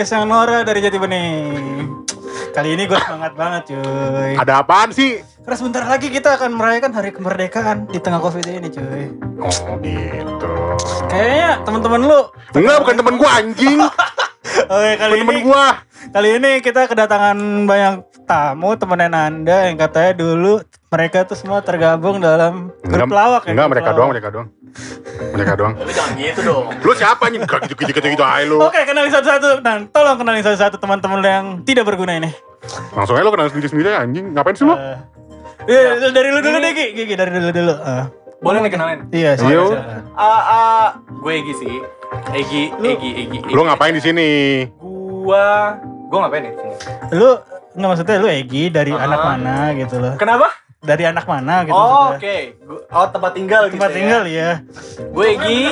podcast yang Nora dari Jati Bening Kali ini gue semangat banget cuy Ada apaan sih? Karena sebentar lagi kita akan merayakan hari kemerdekaan Di tengah covid ini cuy Oh gitu. Kayaknya teman-teman lu Enggak bukan temen gua anjing. Oke kali Temen ini gua. Kali ini kita kedatangan banyak tamu temenan anda yang katanya dulu mereka tuh semua tergabung dalam grup lawak ya Enggak mereka lawak. doang, mereka doang. Mereka doang. Lu jangan gitu dong. Lu siapa anjing? Enggak gitu-gitu gitu aja lu. Oke kenalin satu-satu Dan tolong kenalin satu-satu teman-teman yang tidak berguna ini Langsung aja lu kenal sendiri-sendiri anjing. Ngapain sih lu? Eh, eh, dari lu dulu deh Gi, Gi, dari dulu dulu. Eh, Boleh nih kenalin? iya, silakan. Ah, ah, gue Egi sih. Egi, Egi, Egi. Egi. Lu ngapain di sini? Gua, gua ngapain ya di sini? Lu nggak maksudnya lu Egi dari Ah. anak mana gitu loh. Kenapa? Dari anak mana gitu Oh, oke. Gua- Oh, tempat tinggal gitu Tempat ya. tinggal ya. Gue Egi.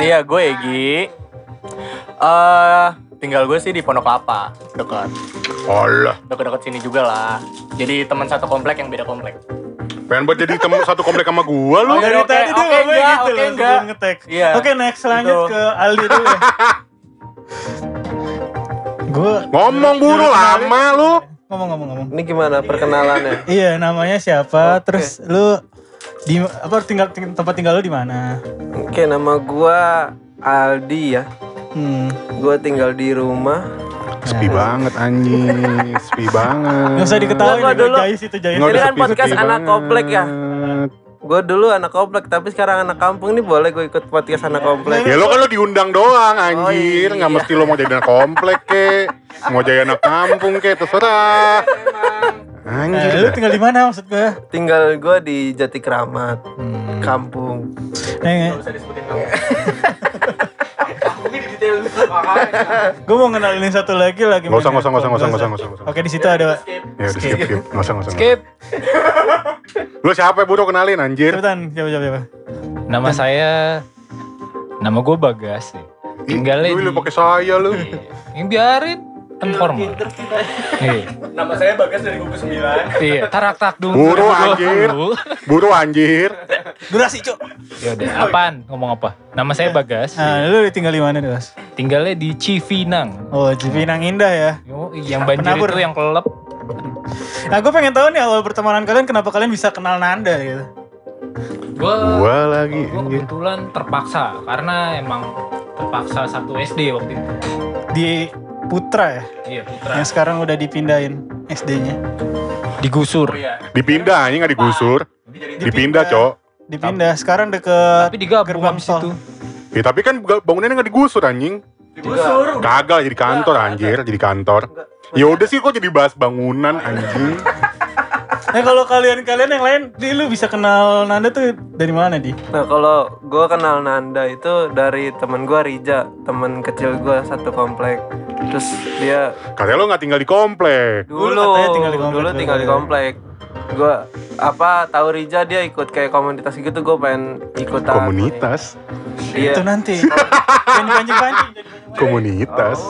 Iya, gue Egi. Eh, tinggal gue sih di Pondok Kelapa, dekat. Allah. Dekat-dekat sini juga lah. Jadi teman satu komplek yang beda komplek. Pengen buat jadi temen satu komplek sama gua lu. Oh, Dari oke, tadi dia oke, ngomongnya enggak, gitu oke, loh enggak. ngetek. Iya. Oke, next lanjut Gitu. ke Aldi dulu ya. Gue Ngomong buru lama lu. ngomong ngomong ngomong. Ini gimana perkenalannya? Iya, namanya siapa? Terus lu di apa tinggal ting- tempat tinggal lu di mana? Oke, nama gua Aldi ya. Hmm. Gua tinggal di rumah. Sepi banget anjing. Sepi banget. Nggak usah diketahui nih, dulu. Jais itu Jais. Ini kan podcast anak banget. komplek ya? Gua dulu anak komplek, tapi sekarang anak kampung nih boleh gue ikut podcast anak komplek. Ya lo kan lo diundang doang anjir, Oh, iya. nggak mesti lo mau jadi anak komplek ke, mau jadi anak kampung ke, terserah. Anjir. Eh, lu tinggal di mana maksud gue? Tinggal gua di Jati Keramat, Hmm. kampung. Eh, Gak usah disebutin. Iya. gue mau ngenalin satu lagi lagi. Nggak usah, nggak usah, nggak usah, nggak usah, nggak usah, nggak usah. Oke di situ ada. Ya skip, skip, nggak usah, nggak usah. Skip. Lo siapa buru kenalin anjir? Cepetan, siapa siapa siapa. Nama saya nama gue Bagas sih. Tinggalnya Lu lu pakai saya lu. Iya. Yang biarin kan formal. Iya. Nama saya Bagas dari Gugus 9. Iya, tarak tak dulu. Buru anjir. Buru anjir. Durasi cok. Ya udah, apaan? Ngomong apa? Nama saya Bagas. Nah, lu tinggal di mana Dos? Tinggalnya di Cipinang. Oh, Cipinang Indah ya. Yo, yang banjir Penabur. itu yang kelelep. Nah, gue pengen tahu nih awal pertemanan kalian kenapa kalian bisa kenal Nanda gitu. Gue Gua lagi anjir. kebetulan terpaksa karena emang terpaksa satu SD waktu itu. Di Putra ya, Iya, Putra. yang sekarang udah dipindahin SD-nya. Digusur. Oh iya. Dipindah anjing nggak digusur. Dipindah, Cok. Dipindah, sekarang deket Tapi digabung gerbang habis tol. itu. Ya, tapi kan bangunannya nggak digusur anjing. Digusur. Kagak jadi kantor anjir, jadi kantor. Ya udah sih kok jadi bahas bangunan anjing. Nah, kalau kalian-kalian yang lain, di lu bisa kenal Nanda tuh dari mana, Di? Nah, kalau gua kenal Nanda itu dari teman gua Rija, teman kecil gua satu komplek. Terus dia Katanya lo nggak tinggal di komplek. dulu katanya tinggal di komplek dulu dulu. tinggal di komplek. Gua apa tahu Rija dia ikut kayak komunitas gitu, gua pengen ikutan. Komunitas. Iya. Itu nanti. Jangan pancing-pancing. Komunitas.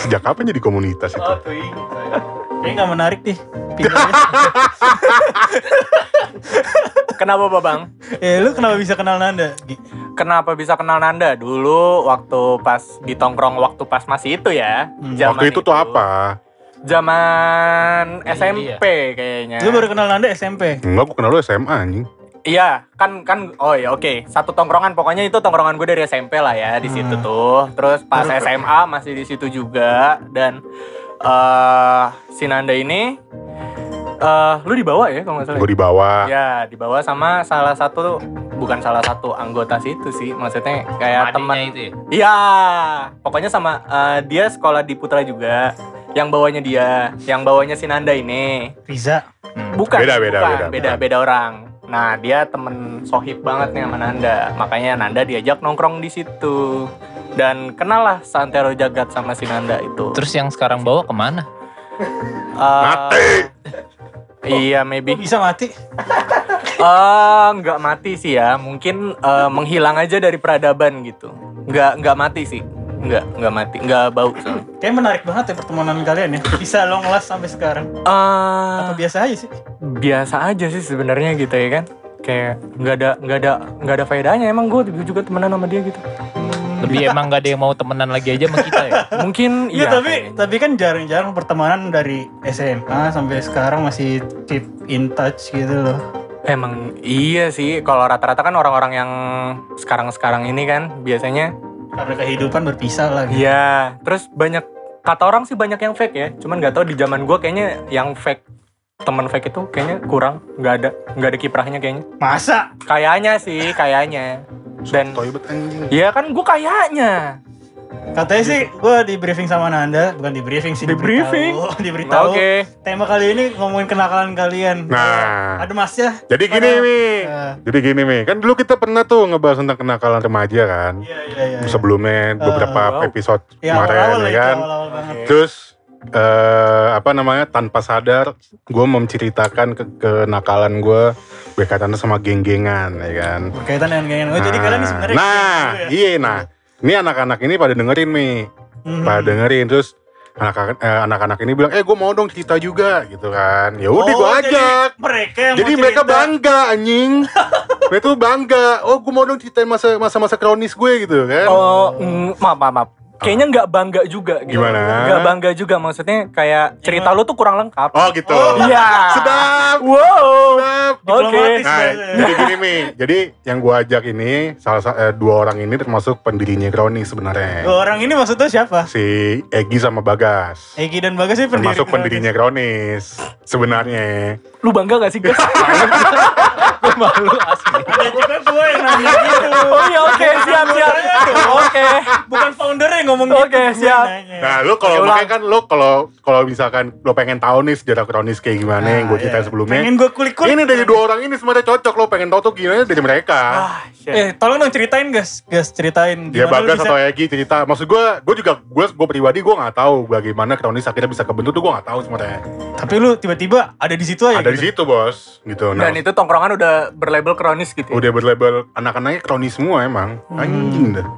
Sejak kapan jadi komunitas itu? Oh, Kayaknya nggak menarik. Pindahnya. Kenapa Babang? eh, lu kenapa bisa kenal Nanda? Kenapa bisa kenal Nanda? Dulu waktu pas di tongkrong waktu pas masih itu ya. Hmm. Waktu itu tuh apa? Zaman Iya. SMP kayaknya. Lu baru kenal Nanda SMP? Enggak, gua kenal lo SMA anjing. Iya, kan kan oh ya oke. Satu tongkrongan pokoknya itu tongkrongan gue dari SMP lah ya di situ Hmm. tuh. Terus pas SMA masih di situ juga dan eh si Nanda ini eh lu dibawa ya kalau nggak salah. Gue di bawah. Ya, dibawa sama salah satu bukan salah satu anggota situ sih. Maksudnya kayak teman itu ya. Iya, pokoknya sama eh, dia sekolah di Putra juga. Yang bawanya dia, yang bawanya si Nanda ini. Riza. Bukan, Beda, beda, bukan, beda, beda, beda orang. Nah, dia temen sohib banget nih sama Nanda. Makanya Nanda diajak nongkrong di situ. Dan kenal lah Santero Jagat sama si Nanda itu. Terus yang sekarang bawa ke mana? Eh, Mati. Iya, maybe. Kok bisa mati? Eh, nggak mati sih ya. Mungkin eh, menghilang aja dari peradaban gitu. Nggak nggak mati sih. Nggak nggak mati. Nggak bau soalnya. Kayak menarik banget ya pertemanan kalian ya. Bisa long last sampai sekarang. Eh, Atau biasa aja sih? biasa aja sih sebenarnya gitu ya kan. Kayak nggak ada nggak ada nggak ada faedahnya. Emang gue juga temenan sama dia gitu. Lebih emang gak ada yang mau temenan lagi aja sama kita ya. Mungkin Iya iya. tapi kayaknya. tapi kan jarang-jarang pertemanan dari SMA sampai sekarang masih keep in touch gitu loh. Emang iya sih. Kalau rata-rata kan orang-orang yang sekarang-sekarang ini kan biasanya Karena kehidupan berpisah lah gitu. Iya, terus banyak kata orang sih banyak yang fake ya. Cuman nggak tahu di zaman gua kayaknya yang fake teman fake itu kayaknya kurang, nggak ada nggak ada kiprahnya kayaknya. Masa? Kayaknya sih, kayaknya. Dan. Iya kan gua kayaknya. Katanya sih gue di briefing sama Nanda, bukan di briefing sih Di briefing? diberitahu. diberitahu. Oke. Tema kali ini ngomongin kenakalan kalian. Nah. Ada masnya? Jadi gini Pada- Mi, Eh. jadi gini Mi, kan dulu kita pernah tuh ngebahas tentang kenakalan remaja kan, Iya iya iya. sebelumnya beberapa wow. episode Ya kemarin awal-awal lah ya kan. awal-awal banget. Terus eh apa namanya tanpa sadar gue menceritakan ke kenakalan gue berkaitan sama geng-gengan ya kan. Berkaitan dengan geng Oh jadi kalian ini sebenarnya Nah, ya? iya nah. Ini anak-anak ini pada dengerin Mi, Mhm. pada dengerin terus anak-anak eh, anak-anak ini bilang, "Eh, gue mau dong cerita juga." gitu kan. Ya udah Oh, gue ajak. Mereka yang Jadi mereka cerita. bangga anjing. mereka tuh bangga. Oh, gue mau dong ceritain masa masa-masa kronis gue gitu kan. Oh, mm, maaf maaf. maaf. Kayaknya nggak bangga juga gitu. Gimana? Nggak bangga juga maksudnya kayak cerita lu tuh kurang lengkap. Oh, gitu. Iya. Sedap. Wow. Sedap. Oke. Diplomatis Nah, jadi gini Mi, jadi yang gua ajak ini salah sa- eh, dua orang ini termasuk pendirinya Kronis sebenarnya. Dua orang ini maksudnya siapa? Si Egi sama Bagas. Egi dan Bagas sih pendiri. termasuk pendirinya Kronis sebenarnya. Lu bangga gak sih guys? Gue malu asli. Nanya gitu. oh iya oke siap siap. Oke. Bukan foundernya yang ngomong gitu. Oke, siap. nanya. Nah, lu kalau makanya kan lu kalau kalau misalkan lu pengen tahu nih sejarah Kronis kayak gimana yang gue Nah, ceritain iya. sebelumnya. Pengen gue kulik-kulik. Ini dari dua orang ini semuanya cocok lo pengen tahu tuh gimana dari mereka. Ah, shit. Eh, tolong dong ceritain guys, guys ceritain. Dia gimana lu Bagas atau Egi cerita. Maksud gue, gue juga gue gue pribadi gue nggak tahu bagaimana Kronis akhirnya bisa kebentuk tuh gue nggak tahu sebenarnya. Tapi lu tiba-tiba ada di situ aja. Ada di gitu. situ bos, gitu. Nah, Dan itu tongkrongan udah berlabel kronis gitu. ya? udah berlabel anak-anaknya kronis semua emang Hmm. anjing dah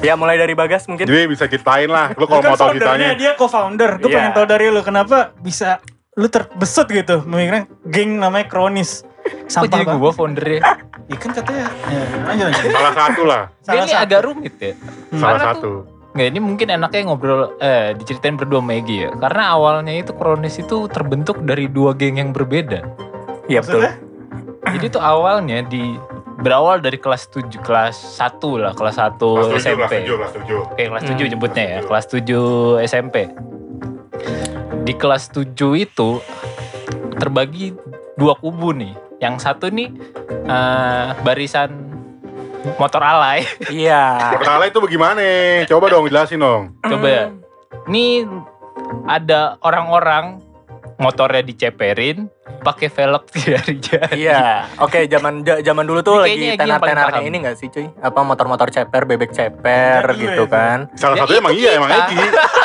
Ya mulai dari Bagas mungkin. jadi bisa ceritain lah lu kalau mau tahu ceritanya dia co-founder. Gue Iya. pengen tahu dari lu kenapa bisa lu terbesut gitu memikirkan geng namanya kronis. Kok Sampah jadi banget. gue foundernya? Iya kan katanya. Ya, lanjut lanjut. salah satu lah Salah ini satu. agak rumit ya. salah Karena satu Nggak, ini mungkin enaknya ngobrol, eh diceritain berdua sama Egy ya. Karena awalnya itu Kronis itu terbentuk dari dua geng yang berbeda. Iya betul. Jadi tuh awalnya di berawal dari kelas 7, kelas 1 lah, kelas 1 kelas tujuh SMP. kelas tujuh kelas tujuh Oke, kelas 7 Hmm. nyebutnya ya, Tujuh. kelas 7 SMP. Di kelas 7 itu terbagi dua kubu nih. Yang satu nih eh, barisan motor alay. Iya. Pertama itu bagaimana coba dong jelasin dong Coba ya. Ini ada orang-orang motornya diceperin pakai velg dari jari. Iya, oke zaman ja- zaman dulu tuh lagi tenar-tenarnya paham. ini gak sih cuy? Apa motor-motor ceper, bebek ceper gitu ya, kan? salah Ya, satunya emang iya emang. Egi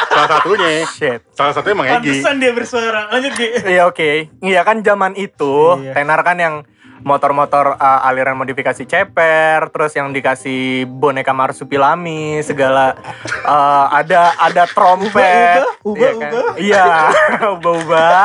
salah satunya Shit. salah satunya emang Egi Pantesan dia bersuara. Lanjut Gi. Iya oke. Iya kan zaman itu Iya. tenar kan yang motor-motor uh, aliran modifikasi ceper, terus yang dikasih boneka marsupilami, segala uh, ada ada trompet, Ubah, ubah, iya kan? ubah. Iya, ubah-ubah.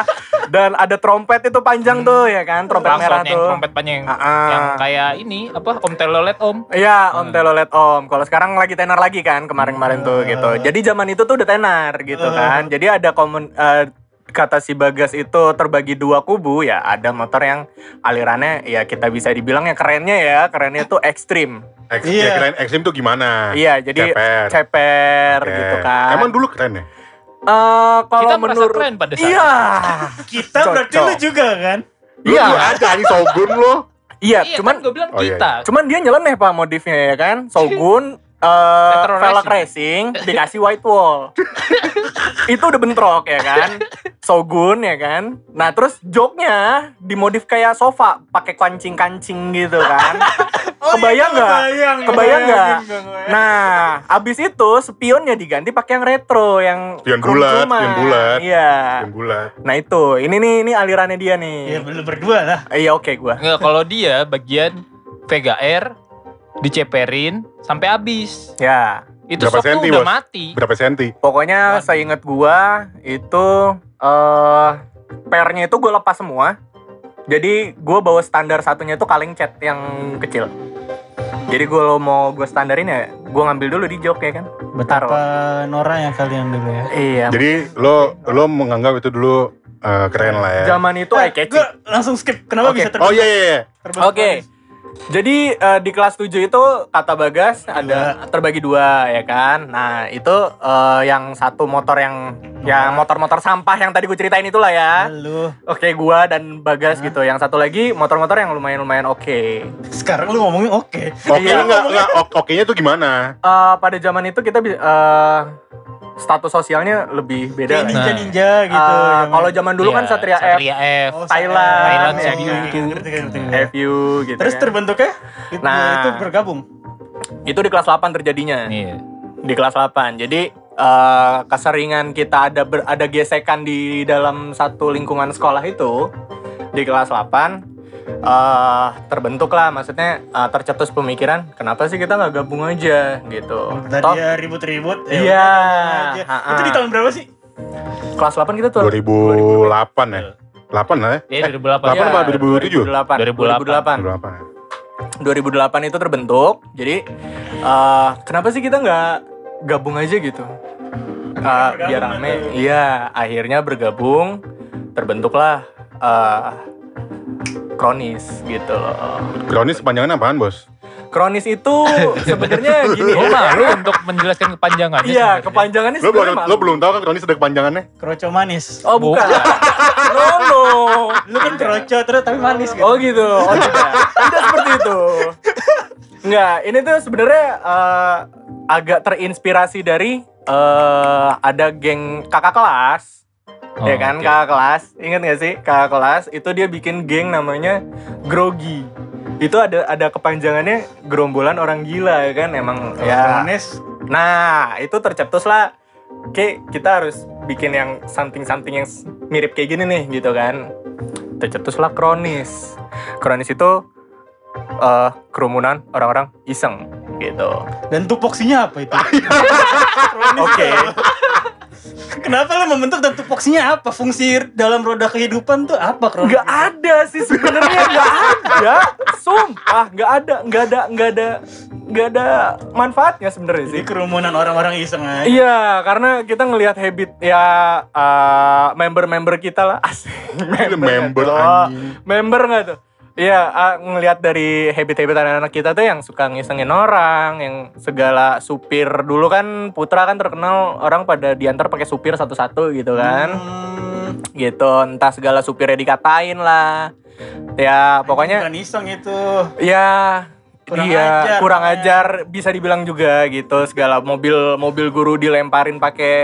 Dan ada trompet itu panjang tuh ya kan, trompet Plafon merah yang tuh. trompet panjang Ah, ah. yang kayak ini apa Om Telolet Om. Iya, Om Hmm. Telolet Om. Kalau sekarang lagi tenar lagi kan kemarin-kemarin tuh gitu. Jadi zaman itu tuh udah tenar gitu kan. Jadi ada komun eh, kata si Bagas itu terbagi dua kubu ya. Ada motor yang alirannya ya kita bisa dibilang yang kerennya ya, kerennya tuh ekstrim. Eks, Iya. ya keren ekstrim tuh gimana Iya, jadi Ceper. ceper Oke. gitu kan. emang dulu keren ya Eh, kalau Kita menurut keren pada saat Iya. Kita berarti Cocok. lu juga kan? Lu Iya. juga ada ini Sogun lo Iya, Iya, cuman kan gue bilang Oh, iya, kita. Cuman dia nyeleneh pak modifnya ya kan Shogun eh Retro velg racing dikasih white wall itu udah bentrok ya kan Shogun ya kan nah terus joknya dimodif kayak sofa pakai kancing kancing gitu kan Oh, kebayang iya, nggak? kebayang, Kebayang nggak? kebayang, kebayang. Nah, abis itu spionnya diganti pakai yang retro, yang Spion bulat, spion bulat. Iya. Yang bulat. Nah itu, ini nih, ini alirannya dia nih. Iya, belum berdua lah. Iya oke gua. Enggak, kalau dia bagian Vega Air diceperin sampai habis. Ya, Itu Berapa senti, udah Bos? mati. Berapa senti? pokoknya saya inget gua itu eh pernya itu gue lepas semua. Jadi gue bawa standar satunya itu kaleng cat yang kecil. Jadi gue lo mau gue standarin ya, gue ngambil dulu di jok ya kan. Betapa Nora yang kalian dulu ya. Iya. Jadi lo lo menganggap itu dulu eh, keren lah ya. Zaman itu eye catching. Gue langsung skip. Kenapa Oke. bisa terbentuk? Oh iya iya iya. Oke. Jadi eh, di kelas 7 itu kata Bagas ada terbagi dua ya kan. Nah, itu eh, yang satu motor yang ya motor-motor sampah yang tadi gue ceritain itulah ya. Lalu Oke, gua dan Bagas gitu. Yang satu lagi motor-motor yang lumayan-lumayan oke. sekarang lu ngomongin oke. Oke Iya. enggak enggak oke-nya tuh gimana? Eh, pada zaman itu kita eh, status sosialnya lebih beda. Kayak lah. ninja-ninja Eh, gitu. zaman- kalau zaman dulu kan Iya, Satria F, Satria F. Oh, Thailand, Thailand, ya, Cebu ya, itu. ya, ngerti, ngerti, ngerti. FU gitu. Terus kan. terbentuknya itu, Nah. itu bergabung. itu di kelas 8 terjadinya. Iya. Di kelas 8. Jadi eh, keseringan kita ada ber- ada gesekan di dalam satu lingkungan sekolah itu di kelas 8 eh terbentuk lah maksudnya eh, tercetus pemikiran kenapa sih kita nggak gabung aja gitu. Tadi Toh, ya ribut-ribut. ya Iya. aja. Ha-ha. Itu di tahun berapa sih? kelas 8 kita tuh 2008 ya. 8 lah ya. Iya, 2008. Delapan apa 2007? 2008. 2008. 2008. 2008 ya. 2008 itu terbentuk. Jadi eh, kenapa sih kita nggak gabung aja gitu? Eh, biar rame. Iya, akhirnya bergabung. Terbentuklah eh, kronis gitu loh. Kronis kepanjangan apaan, Bos? Kronis itu sebenarnya gini Gue ya. malu untuk menjelaskan kepanjangannya. Iya, kepanjangannya Lo sebenarnya lo belum tahu kan kronis ada kepanjangannya? Kroco manis. Oh, bukan. no, no. Lu kan kroco terus tapi manis gitu. Oh gitu. Oh tidak. Tidak seperti itu. Enggak, ini tuh sebenarnya eh, agak terinspirasi dari eh ada geng kakak kelas. Oh, ya kan, oke. kakak kelas. Ingat gak sih? Kakak kelas itu dia bikin geng namanya Grogi. Itu ada ada kepanjangannya gerombolan orang gila ya kan emang Kalau ya. manis Nah, itu tercetus lah. Oke, kita harus bikin yang something-something yang s- mirip kayak gini nih, gitu kan. Tercetus lah kronis. Kronis itu eh kerumunan orang-orang iseng, gitu. dan tupoksinya apa itu? Oke. Kenapa lu membentuk dan tupoksinya apa? Fungsi dalam roda kehidupan tuh apa kronis? Nggak ada sih sebenarnya nggak ada. Sumpah, nggak ada, nggak ada, nggak ada, nggak ada manfaatnya sebenarnya Jadi sih. kerumunan orang-orang iseng aja. Iya, karena kita ngelihat habit ya eh, member-member kita lah. Asik. Member anjing. Member nggak tuh? Iya, ah, ngelihat dari habit-habit anak-anak kita tuh yang suka ngisengin orang, yang segala supir dulu kan Putra kan terkenal orang pada diantar pakai supir satu-satu gitu kan, Hmm, gitu. Entah segala supirnya dikatain lah, ya pokoknya bukan iseng itu. ya Kurang iya ajar, kurang namanya. ajar bisa dibilang juga gitu segala mobil mobil guru dilemparin pakai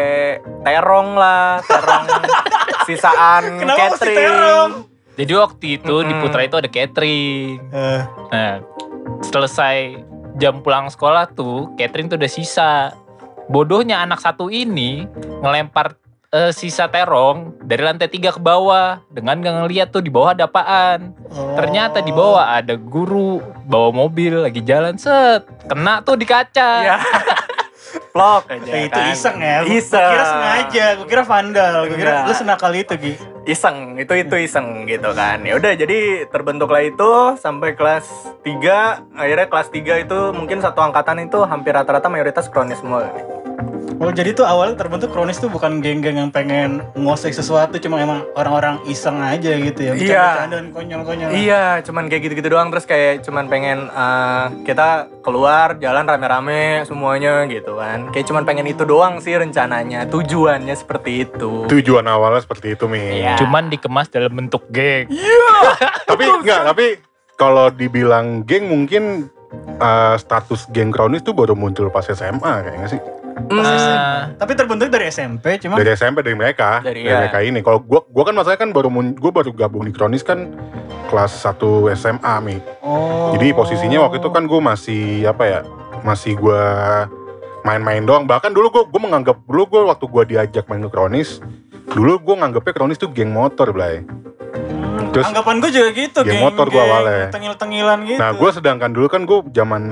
terong lah terong sisaan Kenapa catering terong? Jadi waktu itu di Mm-mm. Putra itu ada catering. Eh, Nah, selesai jam pulang sekolah tuh, catering tuh udah sisa. Bodohnya anak satu ini ngelempar eh, sisa terong dari lantai tiga ke bawah dengan gak ngeliat tuh di bawah ada apaan. oh. Ternyata di bawah ada guru bawa mobil lagi jalan set kena tuh di kaca. ya vlog aja itu kan. iseng ya. Iseng Gua kira sengaja, gua kira vandal, gua kira Enggak. lu senakal itu Gi. Iseng itu itu iseng gitu kan. Ya udah jadi terbentuklah itu sampai kelas 3 akhirnya kelas 3 itu mungkin satu angkatan itu hampir rata-rata mayoritas kronis semua Oh jadi tuh awalnya terbentuk kronis tuh bukan geng-geng yang pengen ngosek sesuatu, cuma emang orang-orang iseng aja gitu ya. Iya. Bercanda-bercandaan konyol-konyol. Iya, cuman kayak gitu-gitu doang terus kayak cuman pengen eh, kita keluar jalan rame-rame semuanya gitu kan. Kayak cuman pengen itu doang sih rencananya. Tujuannya seperti itu. Tujuan awalnya seperti itu, Mi. Iya. Cuman dikemas dalam bentuk geng. Tapi enggak, tapi kalau dibilang geng mungkin eh, status geng kronis tuh baru muncul pas SMA kayaknya sih. Eh, Tapi terbentuk dari SMP, cuma Dari SMP dari mereka, Dari- dari, iya. mereka ini. Kalau gua gua kan masalahnya kan baru gua baru gabung di Kronis kan kelas 1 SMA Mi. Oh. Jadi posisinya waktu itu kan gue masih apa ya? Masih gua main-main doang. Bahkan dulu gua gua menganggap dulu gua waktu gua diajak main ke Kronis, dulu gua nganggapnya Kronis tuh geng motor, Blay. Terus anggapan gue juga gitu, geng motor gua awalnya. Tengil-tengilan gitu. Nah, gue sedangkan dulu kan gue zaman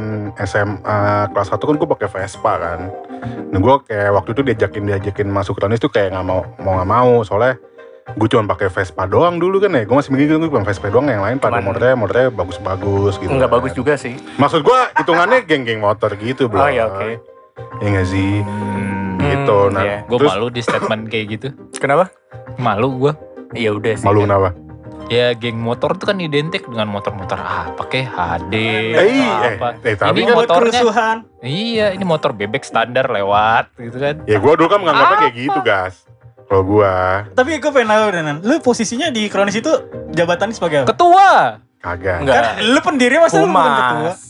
SMA kelas 1 kan gue pakai Vespa kan. Nah, gue kayak waktu itu diajakin diajakin masuk Kronis tuh kayak nggak mau mau nggak mau soalnya gue cuma pakai Vespa doang dulu kan ya. Gue masih mikir gue cuma Vespa doang yang lain pada motornya motornya bagus-bagus gitu. Enggak kan. bagus juga sih. Maksud gue hitungannya geng-geng motor gitu, bro. Oh ya oke. Iya nggak sih? hmm, Gitu. Nah, iya. gue malu di statement kayak gitu. Kenapa? Malu gue. Ya udah sih. malu kenapa? Ya geng motor tuh kan identik dengan motor-motor apa pakai HD Eh, atau eh, apa. eh, tapi ini buat motornya kerusuhan. iya ini motor bebek standar lewat gitu kan. Ya gue dulu kan menganggapnya kayak gitu, gas. Kalau gue Tapi gue pengen tahu Danan, lu posisinya di Kronis itu jabatannya sebagai apa? Ketua. kagak. Enggak. Kan lu pendiri masa lu bukan ketua? Humas.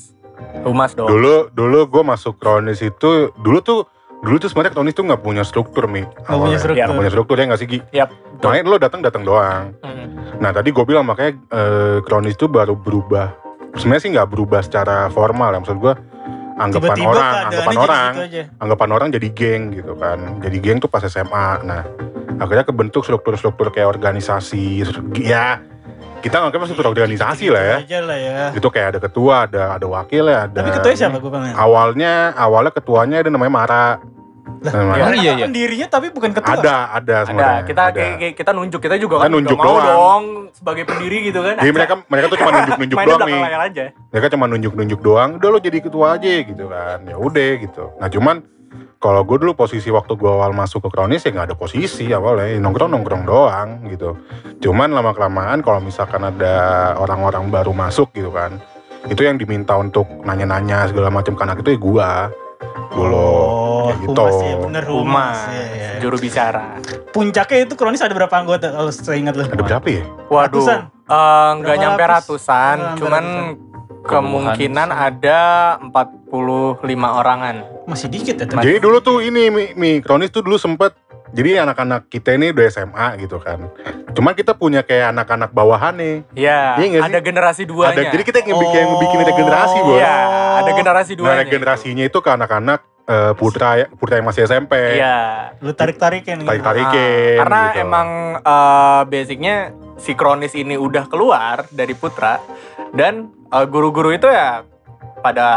Humas dong. Dulu dulu gue masuk Kronis itu dulu tuh dulu tuh sebenarnya Kronis tuh nggak punya struktur mi. Gak punya struktur. Nggak punya struktur ya nggak sih Gi? Betul. Makanya lo datang datang doang. Hmm. Nah tadi gue bilang makanya eh, Kronis itu baru berubah. Sebenarnya sih nggak berubah secara formal ya maksud gue anggapan Tiba-tiba orang, anggapan orang, gitu aja. anggapan orang jadi geng gitu kan. Jadi geng tuh pas SMA. Nah akhirnya kebentuk struktur-struktur kayak organisasi. Ya kita nganggapnya struktur organisasi lah ya. Gitu aja lah ya. Itu kayak ada ketua, ada ada wakil ya, ada. Tapi ketuanya siapa gue pengen? Awalnya awalnya ketuanya ada namanya Mara. Namanya- Oh, iya, iya. Pendirinya tapi bukan ketua. Ada, ada Ada, sebenarnya. kita ada. kayak, kayak- kita nunjuk kita juga Kita kan nunjuk nggak mau doang. dong sebagai pendiri gitu kan. Jadi mereka mereka tuh cuma nunjuk-nunjuk doang nih. layar aja. Mereka cuma nunjuk-nunjuk doang. Udah lo jadi ketua aja gitu kan. Ya udah gitu. Nah cuman kalau gue dulu posisi waktu gue awal masuk ke Kronis ya nggak ada posisi awalnya nongkrong nongkrong doang gitu. Cuman lama kelamaan kalau misalkan ada orang-orang baru masuk gitu kan, itu yang diminta untuk nanya-nanya segala macam kanak itu ya gue dulu. Oh, Kayak gitu. humas ya, bener humas. Humas, Iya, iya. juru bicara. Puncaknya itu Kronis ada berapa anggota kalau saya ingat lu? Ada berapa ya? Waduh, Ratusan? eh, nggak Berapa nyampe ratus? ratusan, Nggak nyampe cuman ratusan. kemungkinan ada 45 orangan. Masih dikit ya. Jadi dulu tuh ini Mi, Mi Kronis tuh dulu sempet jadi anak-anak kita ini udah SMA gitu kan. Cuman kita punya kayak anak-anak bawahan nih. Ya, Iya sih? ada generasi duanya. Ada jadi kita yang bikin yang bikin regenerasi, Bos. Iya, ada generasi Nah, duanya. regenerasinya itu ke anak-anak eh, putra putra yang masih SMP. Iya. Lu tarik-tarikin gitu. Tarik-tarikin. Ah, karena gitu. emang eh, basicnya si kronis ini udah keluar dari putra dan eh, guru-guru itu ya pada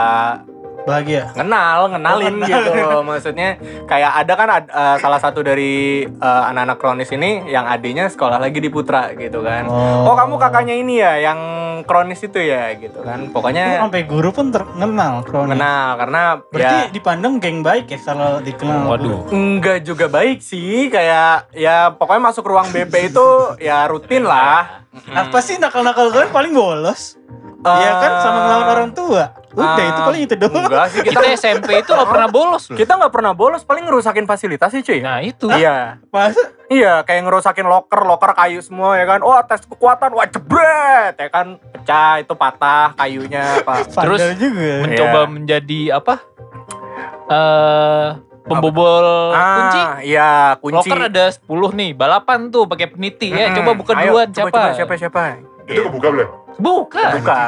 Bahagia. kenal ngenalin Oh, kenal. gitu maksudnya kayak ada kan ad- eh, salah satu dari eh, anak-anak kronis ini yang adiknya sekolah lagi di putra gitu kan oh. kamu kakaknya ini ya yang kronis itu ya gitu kan Oh, pokoknya sampai guru pun terkenal Kronis. kenal karena Berarti ya dipandang geng baik ya kalau dikenal. Waduh. enggak juga baik sih kayak ya pokoknya masuk ruang BP itu ya rutin lah Apa sih nakal-nakal kalian paling bolos? Iya kan sama ngelawan orang tua. Udah Eh, itu paling itu doang. enggak sih kita Kita SMP itu gak pernah bolos loh. kita nggak pernah bolos paling ngerusakin fasilitas sih cuy Nah itu. iya Masa? Iya, kayak ngerusakin loker, loker kayu semua ya kan. Oh, tes kekuatan, wah jebret, ya kan. Pecah, itu patah kayunya apa. Terus juga. Mencoba Iya. menjadi apa? Eh pembobol kunci. Ah, iya, kunci. Loker ada 10 nih, balapan tuh pakai peniti ya. Mm-mm. Coba buka Ayo, duluan coba, siapa? coba, siapa, siapa? Itu kebuka belum? Buka. Buka.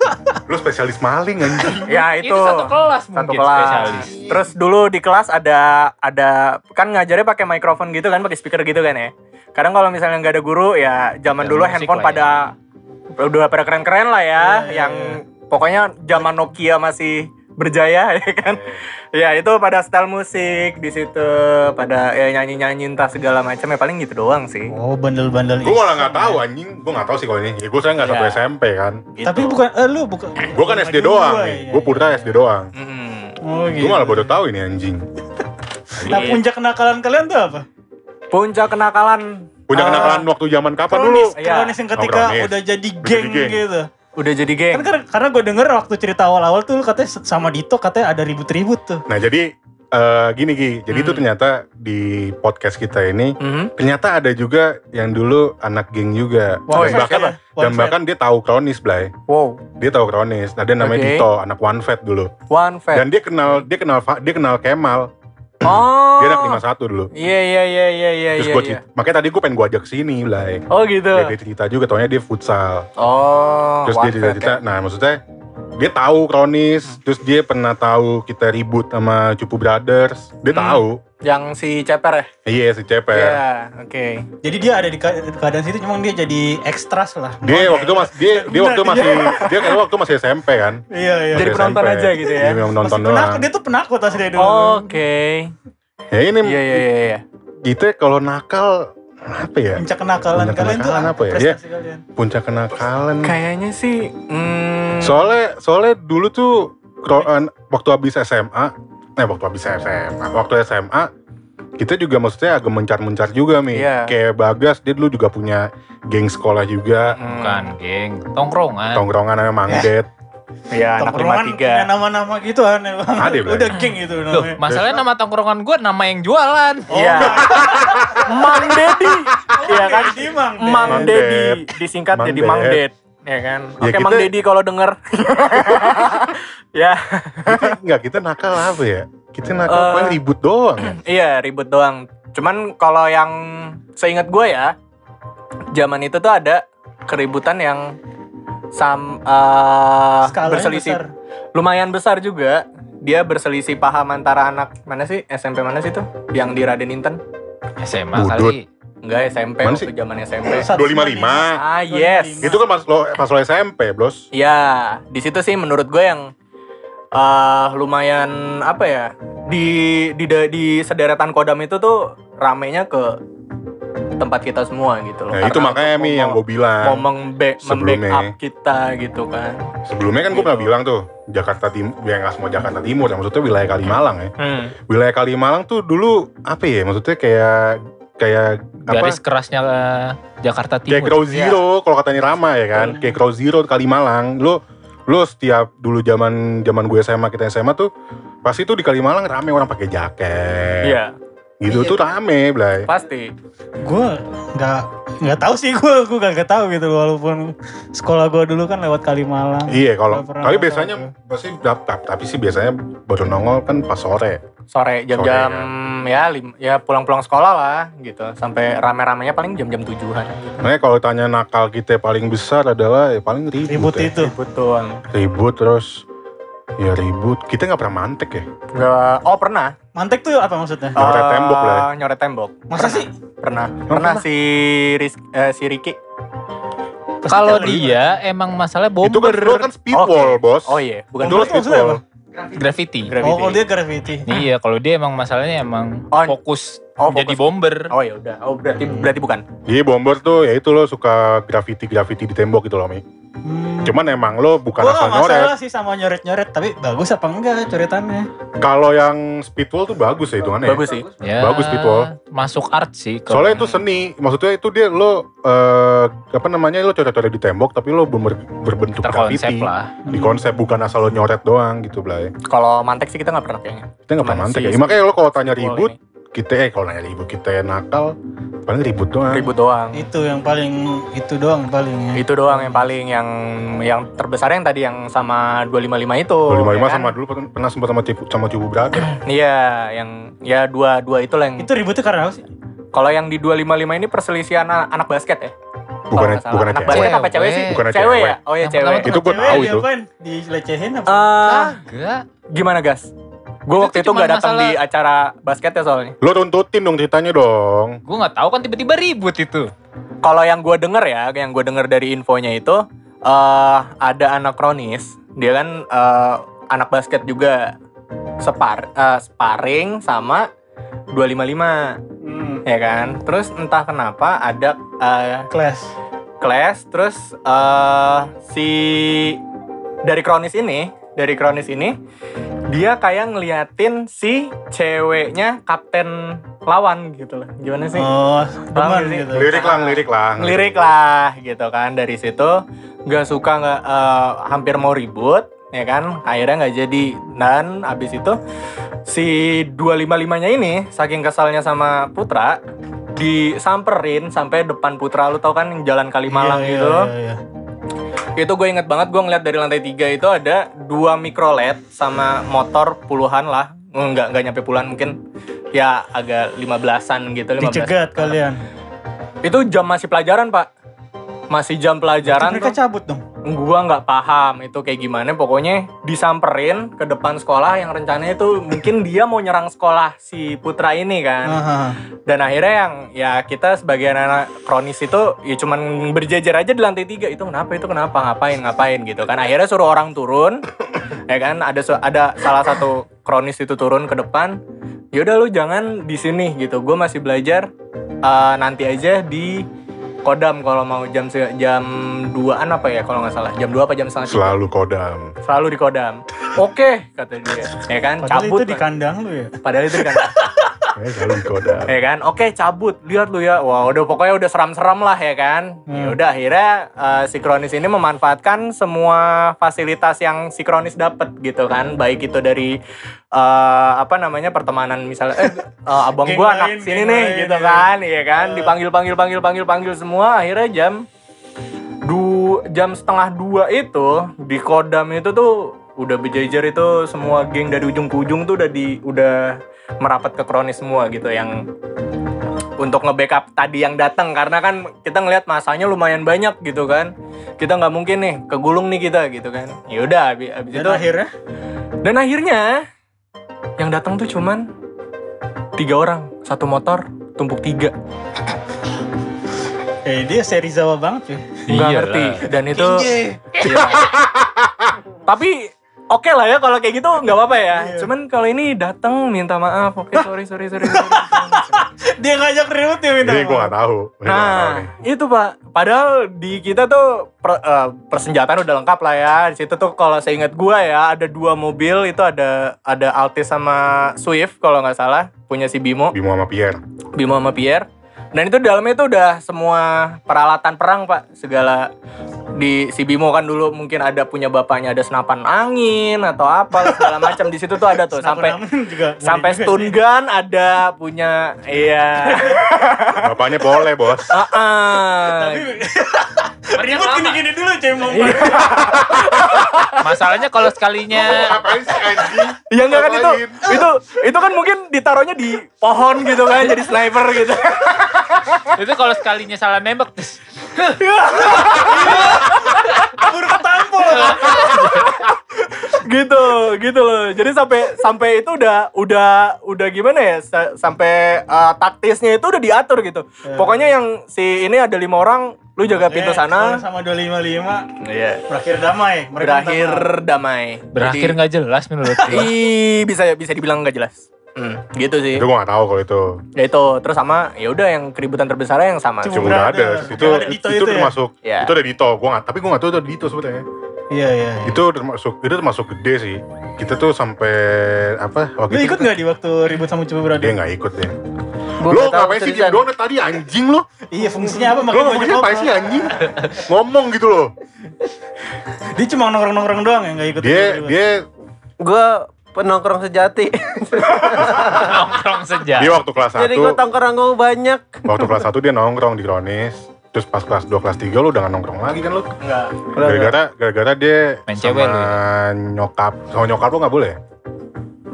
Lu spesialis maling anjing. ya, Itu, itu. satu kelas Satu mungkin kelas. spesialis. Terus dulu di kelas ada ada kan ngajarnya pakai mikrofon gitu kan, pakai speaker gitu kan ya. Kadang kalau misalnya nggak ada guru ya zaman Ada dulu handphone ya. pada udah pada keren-keren lah ya, Iya, iya, yang pokoknya zaman Nokia masih berjaya ya kan. Ya itu pada style musik di situ, pada ya nyanyi-nyanyi entah segala macam ya paling gitu doang sih. Oh, bandel-bandel Gue malah nggak tahu anjing. Gue nggak tahu sih kalau ini. Ya gue saya nggak satu Iya. SMP kan. Gitu. Tapi bukan eh lu bukan. Gue kan SD doang nih. Gue putra SD doang. Mm. Oh, gitu. Gue malah baru tahu ini anjing. Nah, puncak kenakalan kalian tuh apa? Puncak kenakalan Punya eh, kenakalan waktu zaman kapan dulu? Kronis, Iya. kronis yang ketika Oh, kronis. udah jadi geng, jadi geng. gitu. Udah jadi geng. Kan karena, karena gue denger waktu cerita awal-awal tuh lu katanya sama Dito katanya ada ribut-ribut tuh. Nah jadi eh, gini Gi. Jadi itu Hmm. ternyata di podcast kita ini Mhm. ternyata ada juga yang dulu anak geng juga. Oh, dan bahkan siapa? dan bahkan dia tahu Kronis, Blay. Wow, Dia tahu Kronis. Nah, dia namanya Oke. Dito, anak One Fat dulu. one fat. Dan dia kenal dia kenal dia kenal Kemal. Oh. Dia anak 51 dulu. Iya iya iya iya iya Terus iya. gua iya. cerita, makanya tadi gue pengen gue ajak ke sini, Blay. Oh gitu. Dia, dia cerita juga, taunya dia futsal. Oh. Terus dia cerita, nah maksudnya dia tahu kronis, terus dia pernah tahu kita ribut sama Cupu Brothers. Dia Hmm. tahu. Yang si Ceper ya? Iya si Ceper. Iya, oke. Jadi dia ada di ke- keadaan situ cuma dia jadi ekstras lah. Dia waktu itu mas dia dia waktu masih dia kan waktu masih SMP kan. Iya iya. Jadi Masih penonton SMP. aja gitu ya? Iya, Masih nonton penakut, doang. dia tuh penakut asli dari dulu. Oke. Ya ini Iya iya iya iya. kita kalau nakal apa ya? Puncak kenakalan Puncak kalian tuh kenakalan apa ya? Prestasi kalian. Puncak kenakalan. Kayaknya sih hmm, Soalnya soalnya dulu tuh eh, waktu habis SMA, eh waktu habis SMA, waktu SMA kita juga maksudnya agak mencar-mencar juga nih. Iya. Kayak Bagas dia dulu juga punya geng sekolah juga, hmm, Bukan, geng. Tongkrongan. tongkrongan namanya Mangdet. Iya, anak punya 53. nama-nama gitu aneh banget. Ada. Udah geng itu Loh, namanya. masalahnya nama tongkrongan gue nama yang jualan. Iya. Mang Dedi. Iya kan? Mang. Mang Mang Dedi Ded. disingkat Mang jadi. Mang Ded. Ya kan? Ya, Oke, Mang kita- Dedi kalau denger. ya, Kita enggak kita nakal apa ya? Kita nakal Eh, paling ribut doang. ya. iya ribut doang. Cuman kalau yang seingat gue ya, zaman itu tuh ada keributan yang sam Skalanya berselisih besar. lumayan besar juga. Dia berselisih paham antara anak mana sih SMP mana sih tuh yang di Raden Inten? SMA Budut. kali. Enggak SMP Mana waktu zaman SMP. 255. Ah yes. Itu kan pas lo pas lo SMP, Bos. Ya, di situ sih menurut gue yang eh lumayan apa ya di di di sederetan kodam itu tuh ramenya ke tempat kita semua gitu loh. Nah, itu makanya Mi yang gue bilang. mau membe- sebelumnya. membackup kita gitu kan. Sebelumnya kan gue Gitu. pernah bilang tuh Jakarta Timur, ya nggak semua Jakarta Timur, ya maksudnya wilayah Kalimalang ya. Hmm. Wilayah Kalimalang tuh dulu apa ya? Maksudnya kayak kayak apa? Garis kerasnya eh, Jakarta Kayak Timur. Crow Zero kalau katanya Rama ya kan. Hmm. Kayak Crow Zero Kalimalang. Lu lu setiap dulu zaman zaman gue SMA kita SMA tuh pasti tuh di Kalimalang rame orang pakai jaket. Iya, Gitu tuh rame, Blay. pasti. gue nggak nggak tahu sih gue gue gak, gak tahu gitu walaupun sekolah gue dulu kan lewat Kalimalang Iya kalau Nggak tahu biasanya pasti tapi, tapi sih biasanya baru nongol kan pas sore. Sore jam-jam ya lim- ya pulang-pulang sekolah lah gitu. Sampai rame-ramenya paling jam-jam tujuan gitu. Makanya kalau tanya nakal kita paling besar adalah ya paling ribut. ribut ya. itu Ribut doang. Ribut terus ya ribut. Kita nggak pernah mantek ya. Nggak- oh pernah. mantek tuh apa maksudnya Nyoret Eh, tembok lah ya. Nyoret tembok. masa sih Pernah. Oh, Pernah pernah. si Ris, eh, si Ricky. Kalau dia emang masalah Itu kan bomber. kan speedwall, Oke. bos. Oh iya, bukan Dulu Bomber maksudnya Graffiti. Gravity. oh kalau dia graffiti Iya, kalau dia emang masalahnya emang Oh, fokus oh, jadi fokus. bomber. Oh ya udah. Oh berarti berarti bukan. Iya bomber tuh ya itu lo suka graffiti-graffiti di tembok gitu loh, Mi. hmm. Cuman emang lo bukan asal nyoret. sih sama nyoret-nyoret tapi bagus apa enggak coretannya Kalau yang speedwall tuh bagus ya hitungannya. Bagus sih. Ya, Bagus, Pitbull. Masuk art sih. kalau- Soalnya itu seni, maksudnya itu dia lo eh, apa namanya lo coret-coret di tembok tapi lo ber- berbentuk terkonsep graffiti. lah. Di konsep bukan asal lo nyoret doang gitu, Blay. Kalau mantek sih kita nggak pernah kayaknya. Kita nggak pernah mantek si ya. Makanya lo kalau tanya speedwall ribut, kita eh kalau nanya ribut kita nakal paling ribut doang. Ribut doang. itu yang paling itu doang paling ya Itu doang yang paling yang yang terbesar yang tadi yang sama 255 itu. 255 ya kan? sama dulu pernah- sempat sama Cipu, sama Cipu Brother. Iya, yang ya dua dua itu lah yang. itu ributnya karena apa sih Kalau yang di 255 ini perselisihan anak, anak basket ya? Bukan salah. bukan anak cewek. basket apa cewek sih? Bukannya cewek cewek. ya? Oh ya cewek. Itu gue tahu itu. diapain? dilecehin apa Enggak. gimana gas? Gue waktu itu nggak datang masalah- di acara basketnya soalnya. Lo runtutin dong ceritanya dong. Gue nggak tahu kan tiba-tiba ribut itu. Kalau yang gue denger ya, yang gue denger dari infonya itu eh ada anak kronis, dia kan eh, anak basket juga separ eh, sparring sama 255 hmm. ya kan. Terus entah kenapa ada eh, kelas kelas terus eh si dari kronis ini, dari kronis ini dia kayak ngeliatin si ceweknya kapten lawan gitu loh. Gimana sih? oh teman gitu Lirik lah, lirik lah. ngelirik lah gitu kan dari situ nggak suka nggak eh, hampir mau ribut ya kan akhirnya nggak jadi dan abis itu si 255 nya ini saking kesalnya sama Putra disamperin sampai depan Putra lu tau kan yang jalan Kalimalang Iya, gitu iya, iya. Itu gue inget banget gue ngeliat dari lantai tiga itu ada dua micro LED sama motor puluhan lah. Enggak enggak nyampe puluhan mungkin ya agak 15-an gitu 15 Dicegat kalian. itu jam masih pelajaran pak masih jam pelajaran Mereka tuh. cabut dong. gua nggak paham itu kayak gimana. Pokoknya disamperin ke depan sekolah. Yang rencananya itu mungkin dia mau nyerang sekolah si putra ini kan. Aha. dan akhirnya yang ya kita sebagai anak kronis itu ya cuman berjejer aja di lantai tiga. Itu kenapa? Itu kenapa? Ngapain? Ngapain? Gitu kan. Akhirnya suruh orang turun ya kan? Ada ada salah satu kronis itu turun ke depan. Yaudah lu jangan di sini gitu. Gue masih belajar eh, nanti aja di kodam kalau mau jam jam 2an apa ya kalau nggak salah jam 2 apa jam setengah. Selalu kodam. selalu di kodam oke kata dia ya kan Padahal cabut itu di kandang lu ya. padahal itu di kandang. Ya, kodam. ya kan? Oke cabut. Lihat lu ya. Wah udah pokoknya udah seram-seram lah ya kan? Ya Hmm. udah akhirnya eh, si Kronis ini memanfaatkan semua fasilitas yang si Kronis dapat gitu kan? Baik itu dari eh, apa namanya pertemanan misalnya eh eh, abang Geng gua anak sini nih lain, gitu ya. kan? Iya kan? Dipanggil panggil panggil panggil panggil semua. Akhirnya jam du jam setengah dua itu di kodam itu tuh udah berjejer itu semua geng dari ujung ke ujung tuh udah di udah merapat ke kronis semua gitu yang untuk nge-backup tadi yang datang. Karena kan kita ngelihat masanya lumayan banyak gitu kan. Kita nggak mungkin nih kegulung nih kita gitu kan. Yaudah abis, abis Dan itu akhirnya? Dan akhirnya yang datang tuh cuman tiga orang. Satu motor tumpuk tiga. Eh dia seri Zawa banget ya. nggak ngerti. Dan itu Iya. tapi oke lah ya kalau kayak gitu nggak apa-apa ya Iya. cuman kalau ini datang minta maaf oke sorry sorry sorry, sorry. Dia ngajak ribut ya minta. Jadi gue gak tahu. Ini gua nggak tahu Nah, nih. itu Pak. Padahal di kita tuh per- eh, persenjataan udah lengkap lah ya. Di situ tuh kalau saya ingat gua ya, ada dua mobil itu ada ada Altis sama Swift kalau nggak salah, punya si Bimo, Bimo sama Pierre. Bimo sama Pierre. Dan itu dalamnya itu udah semua peralatan perang, Pak. Segala di si Bimo kan dulu mungkin ada punya bapaknya ada senapan angin atau apa segala macam di situ tuh ada tuh sampai juga sampai stun sih. gun ada punya iya Bapaknya boleh bos. Ah, ah. Ribut gini-gini dulu cuy mau Iya. Masalahnya kalau sekalinya? Ya enggak kan itu itu itu kan mungkin ditaruhnya di pohon gitu kan jadi sniper gitu. itu kalau sekalinya salah nembak terus Baru ketampol. gitu, gitu loh. Jadi sampai sampai itu udah udah udah gimana ya? sa- sampai uh, taktisnya itu udah diatur gitu. Pokoknya yang si ini ada lima orang, lu jaga pintu Eh, sana. sama 255 Iya. berakhir damai. Berakhir damai. berakhir nggak jelas menurut. Ih, bisa bisa dibilang nggak jelas. Hmm, gitu sih. Itu gue gak tahu kalau itu. Ya itu terus sama ya udah yang keributan terbesarnya yang sama. Cuma udah ada. Itu Yang ada Dito itu, itu ya? termasuk. Iya. Itu ada Dito. Gua gak, tapi gue gak tahu itu ada Dito sebetulnya. Iya iya. iya. Itu termasuk itu termasuk gede sih. Kita tuh sampai apa? Lu Waktu itu ikut nggak di waktu ribut sama Coba Brother? Dia gak ikut deh. Gua Lu tahu ngapain sih diem doang tadi anjing lu? Iya fungsinya apa? Lu banyak ngomongnya apa sih anjing? Ngomong gitu loh. Dia cuma nongkrong-nongkrong doang ya nggak ikut. Dia dia Gue penongkrong sejati. nongkrong saja dia waktu kelas 1 Jadi gue tongkrong gue banyak. waktu kelas 1 dia nongkrong di Kronis. Terus pas kelas 2 kelas 3 lu udah gak nongkrong lagi kan lu? Enggak. Gara-gara gara-gara dia Main sama cewek lu nyokap. Sama nyokap lu gak boleh?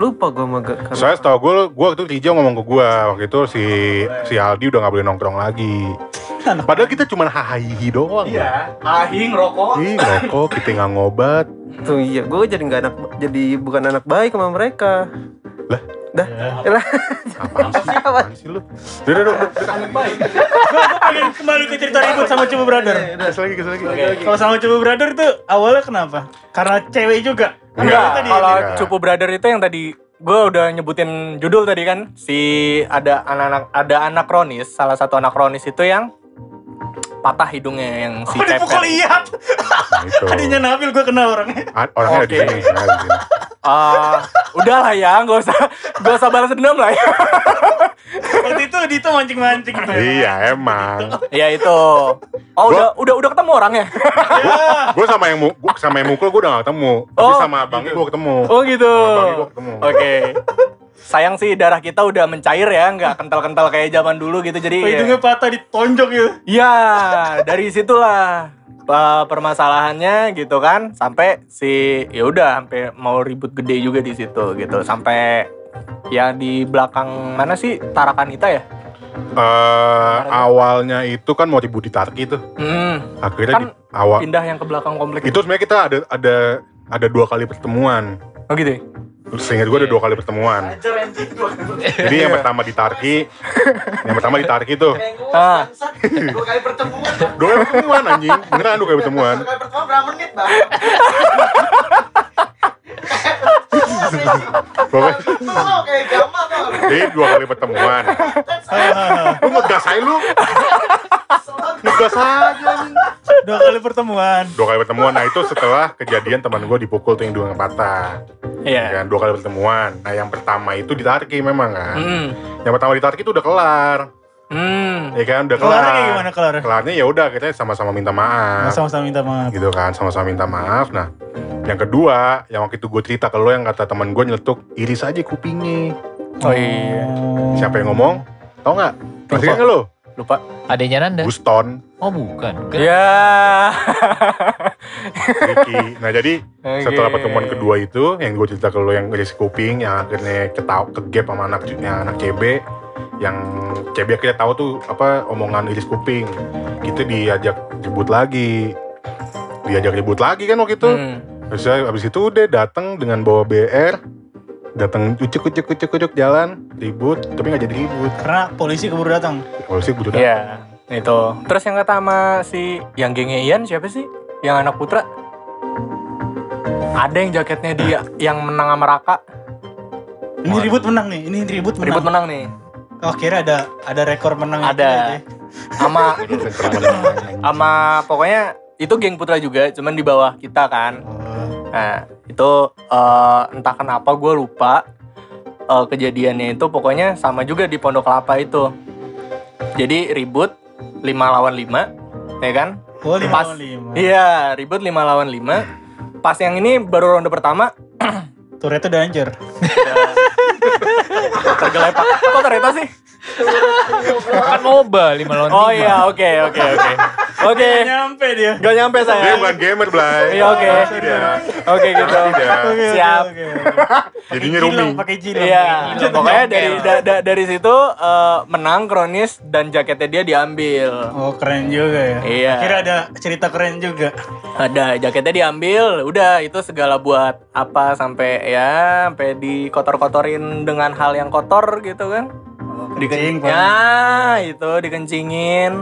Lupa gue sama gak. Soalnya setahu gue, gue waktu itu Rijo ngomong ke gue waktu itu si si Aldi udah gak boleh nongkrong lagi. Padahal kita cuma hahihi doang. Iya, ahing rokok. Ih, rokok, kita nggak ngobat. Tuh iya, gue jadi nggak anak, jadi bukan anak baik sama mereka. Lah? Dah, lah. Apaan sih? Apaan sih lu? Udah, udah, udah. pengen kembali ke cerita ribut sama Coba Brother. Kes lagi, kes lagi. Kalau sama Coba Brother itu awalnya kenapa? Karena cewek juga. Kan Enggak, tadi Kalau Iya. Cupu Brother itu yang tadi gue udah nyebutin judul tadi kan si ada anak-anak ada anak kronis salah satu anak kronis itu yang patah hidungnya yang si Oh, dipukul cepet. lihat. Nah, itu. Nabil gue kenal orangnya. A- Orangnya ada di Oke. sini. orangnya ada di sini. Ah, udahlah ya, nggak usah nggak usah balas dendam lah ya. Waktu itu Dito mancing-mancing gitu. Iya, emang. ya itu. Oh udah udah udah ketemu orangnya. Ya. Gue sama yang gua sama yang mukul gue udah gak ketemu. Tapi Oh, sama abangnya gue ketemu. Oh gitu. Sama abangnya gue ketemu. Oke. Sayang sih darah kita udah mencair ya, nggak kental-kental kayak zaman dulu gitu. Jadi Oh, ya- hidungnya patah ditonjok gitu. Ya, dari situlah uh, permasalahannya gitu kan sampai si ya udah sampai mau ribut gede juga di situ gitu sampai Ya di belakang mana sih Tarakanita ya? Eh, awalnya itu kan mau ribut di Tarki tuh. Hmm, Akhirnya Kan di awal pindah yang ke belakang komplek itu sebenarnya kita ada ada ada dua kali pertemuan. Oh gitu ya? Seingat gue ada dua kali pertemuan. Jadi yang pertama di Tarki, yang pertama di Tarki tuh. Ah, Dua kali pertemuan. Dua kali pertemuan anjing, beneran dua kali pertemuan. Dua kali pertemuan berapa menit, Bang? Pokoknya, Oh, kayak gamal tuh. jadi dua kali pertemuan. Lu ngegas aja lu, ngegas aja. Dua kali pertemuan. Dua kali pertemuan, nah itu setelah kejadian teman gue dipukul tuh yang dua patah. iya. Kan, dua kali pertemuan. Nah yang pertama itu di Tarki memang kan. Hmm, Yang pertama di Tarki itu udah kelar. hmm. Ya kan, udah kelar. Kelarnya kayak gimana kelar? Kelarnya ya udah kita sama-sama minta maaf. Sama-sama minta maaf. gitu kan sama-sama minta maaf nah yang kedua yang waktu itu gue cerita ke lo yang kata teman gue nyeletuk iris aja kupingnya Oh iya. siapa yang ngomong tau nggak masih Lupa. ingat lo Lupa. Adanya Nanda. Guston Oh bukan. Bukan. Ya. Ricky nah jadi Oke. setelah pertemuan kedua itu yang gue cerita ke lo yang iris kuping yang akhirnya ketau kegap sama anak yang anak CB yang CB akhirnya tahu tuh apa omongan iris kuping kita diajak ribut lagi diajak ribut lagi kan waktu itu Hmm. Terus saya abis itu udah datang dengan bawa BR, datang ucuk ucuk ucuk ucuk jalan ribut, tapi nggak jadi ribut. Karena polisi keburu datang. Polisi butuh datang. Iya. Itu. Terus yang kata sama si yang gengnya Ian siapa sih? Yang anak putra? Ada yang jaketnya dia yang menang sama Raka. Ini ribut menang nih. Ini ribut menang. Ribut menang nih. Oh kira ada ada rekor menang. Ada. Sama sama pokoknya itu geng putra juga, cuman di bawah kita kan. Nah, itu eh, entah kenapa gue lupa eh, kejadiannya itu pokoknya sama juga di Pondok Kelapa itu. Jadi ribut 5 lawan 5, ya kan? Oh lima Pas. lawan lima. Iya, ribut 5 lawan 5. Pas yang ini baru ronde pertama Turretnya udah hancur. tergelepak. Kok ternyata sih? Kan MOBA 5 lawan 5. Oh iya, oke oke oke. Oke. Nggak nyampe dia. Gak nyampe Dia saya. bukan gamer, Blay. Iya, oke. Oke gitu. Tidak. Oke, oke, Siap. oke, oke. Jadinya Pakai Rumi. Pakai cilok. Iya, pokoknya dari da- da- dari situ eh, menang kronis dan jaketnya dia diambil. Oh keren juga ya. Iya. Kira ada cerita keren juga. Ada jaketnya diambil, udah itu segala buat apa sampai ya sampai dikotor-kotorin dengan hal yang kotor gitu kan. Kencing, Pak. ya itu dikencingin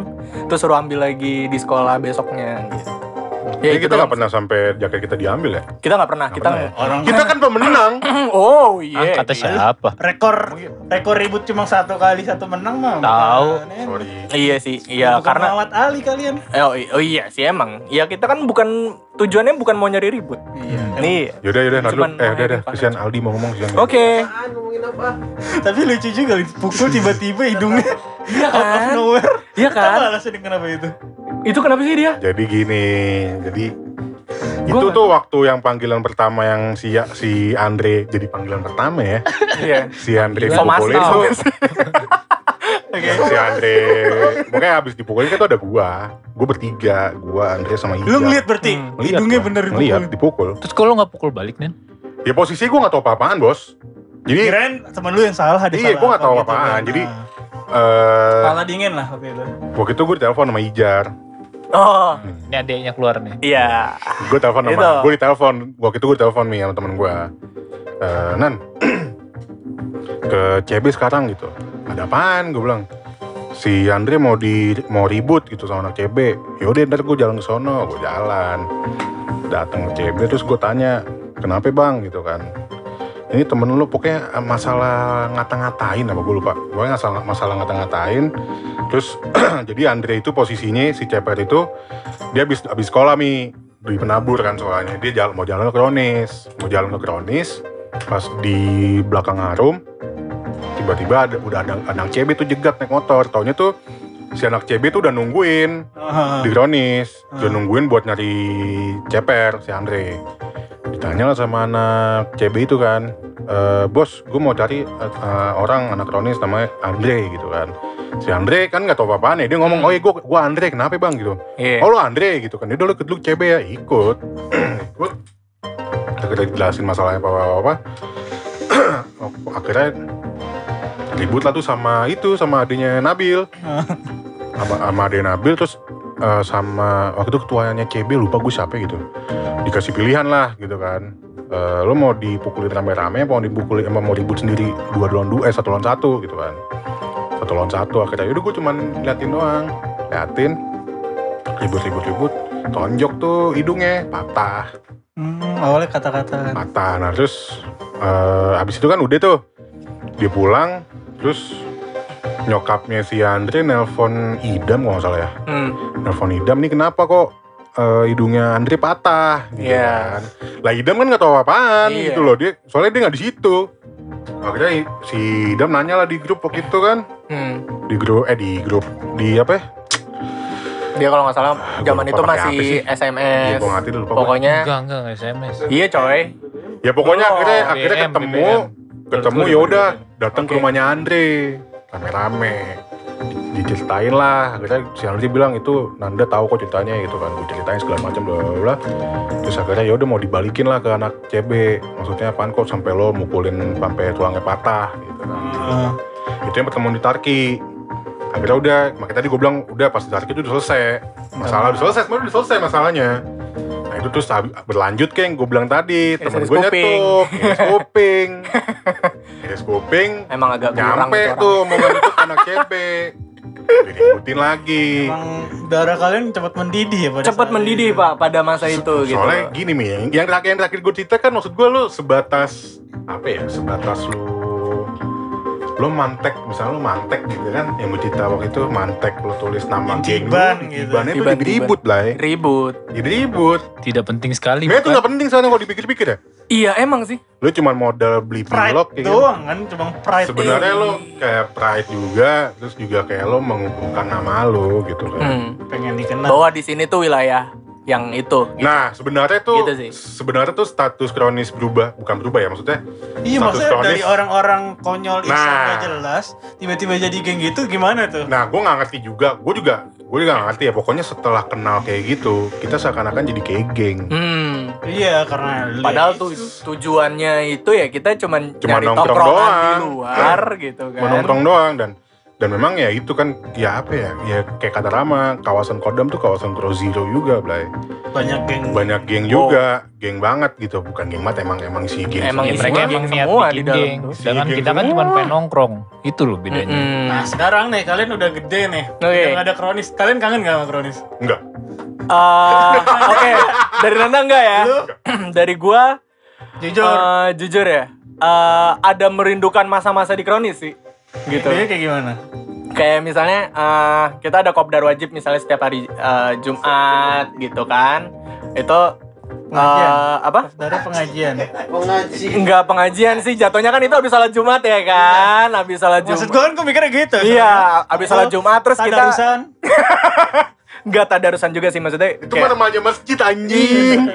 terus suruh ambil lagi di sekolah besoknya gitu. Ya, Jadi itu kita nggak pernah sampai jaket kita diambil ya? kita nggak pernah kita pernah ya? Orang Kita kan pemenang. oh Ah, iya kata siapa? rekor rekor ribut cuma satu kali satu menang mah. Tahu. Sorry. iya sih iya Bukan karena mawat Ali kalian. Oh, oh iya sih emang. Ya kita kan bukan tujuannya bukan mau nyari ribut. Iya. Nih. Yaudah, yaudah, ntar dulu. Cuman Eh, udah, udah. Kesian Aldi mau ngomong. kesian. Oke. Apa? Tapi lucu juga pukul tiba-tiba hidungnya Iya out of kan? nowhere. Iya Apa kan? alasannya kenapa itu? Itu kenapa sih dia? Jadi gini, jadi Gua itu nggak tuh waktu yang panggilan pertama yang si si Andre jadi panggilan pertama ya. Iya. Si Andre dipukulin tuh. Oke. Si Andre, pokoknya habis dipukulin kan tuh ada gua. Gua bertiga, gua Andre sama Ija. Lu ngeliat berarti Hmm, Ngeliat hidungnya bener Ngeliat, dipukul. dipukul. Terus kalau nggak pukul balik nih? Ya posisi gua gak tau apa-apaan bos. Jadi Kirain temen lu yang salah ada Iya, salah gua nggak tahu apa apaan. kan. Jadi, Nah, eh kepala dingin lah waktu itu. waktu itu gue ditelepon sama Ijar. Oh, Ini adeknya keluar nih. iya. Gue telepon sama, gue ditelepon. Waktu itu gue ditelepon nih sama temen gue. Eh, Nan, ke CB sekarang gitu. Ada apaan? Gue bilang. Si Andre mau di mau ribut gitu sama anak CB. Yaudah ntar gue jalan ke sono, gue jalan. Datang ke CB terus gue tanya, kenapa bang gitu kan. Ini temen lu pokoknya masalah ngata-ngatain apa gue lupa. Pokoknya masalah, masalah ngata-ngatain. Terus jadi Andre itu posisinya si Ceper itu dia habis habis sekolah nih di penabur kan soalnya dia jalan mau jalan ke Kronis mau jalan ke Kronis pas di belakang harum tiba-tiba ada, udah ada anak CB tuh jegat naik motor taunya tuh si anak CB tuh udah nungguin Ah, di Kronis udah Hmm. nungguin buat nyari ceper si Andre ditanya lah sama anak CB itu kan "Eh, bos gue mau cari eh, orang anak Kronis namanya Andre gitu kan. Si Andre kan nggak tahu apa-apaan ya dia ngomong oh iya gue gue Andre kenapa bang? Gitu. Iya. Oh lo Andre gitu kan, udah lo ikut lu CB ya, ikut. Ikut. Kita kita jelasin masalahnya apa-apa akhirnya ribut lah tuh sama itu sama adiknya Nabil. Sama, sama adiknya Nabil terus eh, sama waktu itu ketuanya CB lupa gue siapa gitu. Dikasih pilihan lah gitu kan. Eh, lo mau dipukulin rame-rame apa mau dipukulin apa mau ribut sendiri dua lawan dua eh satu lawan satu gitu kan. Satu lawan satu akhirnya yaudah gue cuman liatin doang. Liatin. Ribut ribut ribut tonjok tuh hidungnya patah. Hmm, awalnya kata-kata. patah. Nah terus eh habis itu kan udah tuh. Dia pulang terus nyokapnya si Andre nelpon Idam kalau nggak salah ya Hmm. nelpon Idam nih kenapa kok eh, hidungnya Andre patah gitu Iya. kan lah Idam kan nggak tahu apaan Iya. gitu loh dia soalnya dia nggak di situ akhirnya si Idam nanya lah di grup waktu itu kan Hmm. di grup eh di grup di apa ya Dia kalau nggak salah zaman itu masih. SMS. Iya, gua ngerti dulu. Pokoknya Enggak, enggak, enggak SMS. iya coy. ya pokoknya Oh, akhirnya akhirnya BBM, ketemu BBM. ketemu ya udah datang ke Oke. rumahnya Andre rame-rame. Di- diceritain lah. Akhirnya si Andre bilang itu Nanda tahu kok ceritanya gitu kan. Gue ceritain segala macam bla bla bla. Terus akhirnya ya udah mau dibalikin lah ke anak CB maksudnya apaan kok sampai lo mukulin sampai tulangnya patah gitu kan. Eh, itu yang pertemuan di Tarki. Akhirnya udah makanya tadi gue bilang udah pas di Tarki itu udah selesai. Masalah udah selesai sebenarnya udah selesai masalahnya itu terus berlanjut kayak yang gue bilang tadi temen gue nyetuk iris kuping iris kuping Emang agak kurang nyampe itu orang. tuh momen itu ke anak CB diributin lagi Emang darah kalian cepat mendidih ya pada Cepat mendidih itu. pak pada masa itu gitu. soalnya gini nih yang, yang terakhir yang terakhir gue cerita kan maksud gue lu sebatas apa ya sebatas lu lu mantek misalnya lu mantek gitu kan yang gue cerita waktu itu mantek lu tulis nama geng gitu. tibannya itu jadi ribut lah ya Ribut. jadi ribut Tidak penting sekali. Sebenarnya itu gak penting soalnya kalau dipikir-pikir ya Iya emang sih. lu cuma modal beli Pride pilok ya kan doang kan, cuma pride. sebenarnya lu kayak pride juga terus juga kayak lu mengumpulkan nama lu gitu kan Hmm. pengen dikenal. Bahwa di sini tuh wilayah yang itu. gitu. Nah, sebenarnya tuh Gitu sih. sebenarnya tuh status kronis berubah, bukan berubah ya maksudnya. Iya status maksudnya kronis. dari orang-orang konyol Nah. gak jelas, tiba-tiba jadi geng gitu gimana tuh? Nah, gue nggak ngerti juga, gue juga, gue juga nggak ngerti ya. Pokoknya setelah kenal kayak gitu, kita seakan-akan jadi kayak geng. Hmm. Iya karena Padahal itu. tuh tujuannya itu ya kita cuman Cuma nyari nongkrong tongkrongan di doang. luar gitu kan. Menongkrong doang dan dan memang ya itu kan ya apa ya ya kayak kata Rama kawasan Kodam tuh kawasan Cross Zero juga Blay banyak geng. banyak geng juga geng banget gitu bukan geng banget emang emang si geng Emang Ya, semua. mereka Isinya emang geng niat semua di bikin dalam geng. Sedangkan Iya, kita geng kan cuma pengen nongkrong. Itu loh bedanya. Mm-mm. Nah sekarang nih kalian udah gede nih, Oke. udah gak ada kronis. Kalian kangen gak sama kronis? enggak Eh, Oke, dari Nanda enggak ya? dari gua Jujur. eh, jujur ya, eh, ada merindukan masa-masa di kronis sih. Gitu. Bedanya kayak gimana? Kayak misalnya eh, kita ada kopdar wajib misalnya setiap hari eh, Jumat gitu kan. Itu Pengajian. apa? Dari pengajian. Ngaji. Enggak pengajian sih, jatuhnya kan itu habis salat Jumat ya kan? Habis salat Maksud Jumat. gue kan gue mikirnya gitu. Iya, habis salat Jumat terus kita Tadarusan. enggak tadarusan juga sih maksudnya. itu mah namanya masjid anjing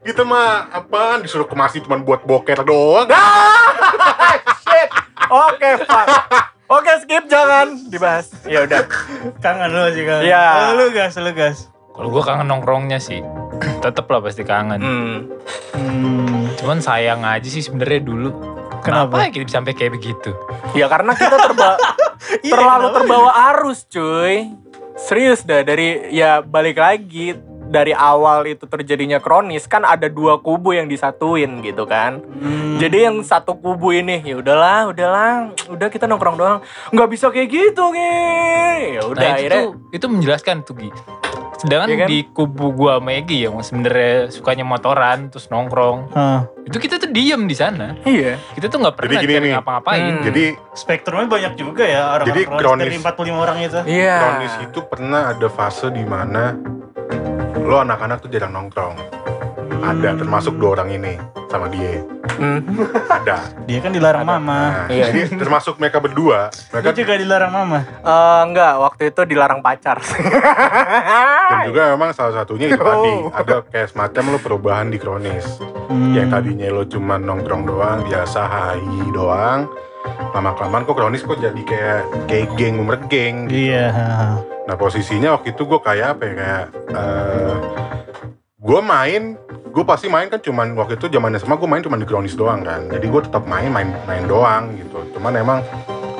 kita mah apaan disuruh ke masjid cuma buat boker doang Shit. Oke, Pak. Oke, skip jangan dibahas. Ya udah. Kangen lu sih kan. Iya. Oh, lu gas, lu gas. Kalau gue kangen nongkrongnya sih. Tetep lah pasti kangen. Hmm. Hmm. Cuman sayang aja sih sebenarnya dulu. Kenapa? Kenapa ya kita sampai kayak begitu? Ya karena kita terba Iya, terlalu terbawa arus, cuy. Serius dah dari ya balik lagi dari awal itu terjadinya kronis kan ada dua kubu yang disatuin gitu kan. Hmm. Jadi yang satu kubu ini ya udahlah, udahlah, udah kita nongkrong doang. nggak bisa kayak gitu, Ge. Ya udah nah itu akhirnya itu menjelaskan tuh Gi. Sedangkan Iya kan? di kubu gua sama Egi yang sebenarnya sukanya motoran terus nongkrong, Hah. itu kita tuh diem di sana. iya. Kita tuh nggak pernah gini cari nih. ngapa-ngapain. Hmm. jadi Spektrumnya banyak juga ya orang Jadi kronis, kronis. dari 45 orang itu. Iya. kronis itu pernah ada fase di mana lo anak-anak tuh jarang nongkrong ada termasuk dua orang ini sama dia Hmm. ada Dia kan dilarang mama. nah, Iya. jadi termasuk mereka berdua Dia mereka juga dilarang mama. Eh, enggak, waktu itu dilarang pacar. dan juga memang salah satunya itu Oh. tadi ada kayak semacam lo perubahan di kronis Hmm. yang tadinya lo cuma nongkrong doang biasa hai doang lama kelamaan kok kronis kok jadi kayak kayak geng umur geng Iya. Nah posisinya waktu itu gue kayak apa ya kayak gue main gue pasti main kan cuman waktu itu zaman SMA gue main cuma di Kronis doang kan. Jadi gue tetap main main main doang gitu. Cuman emang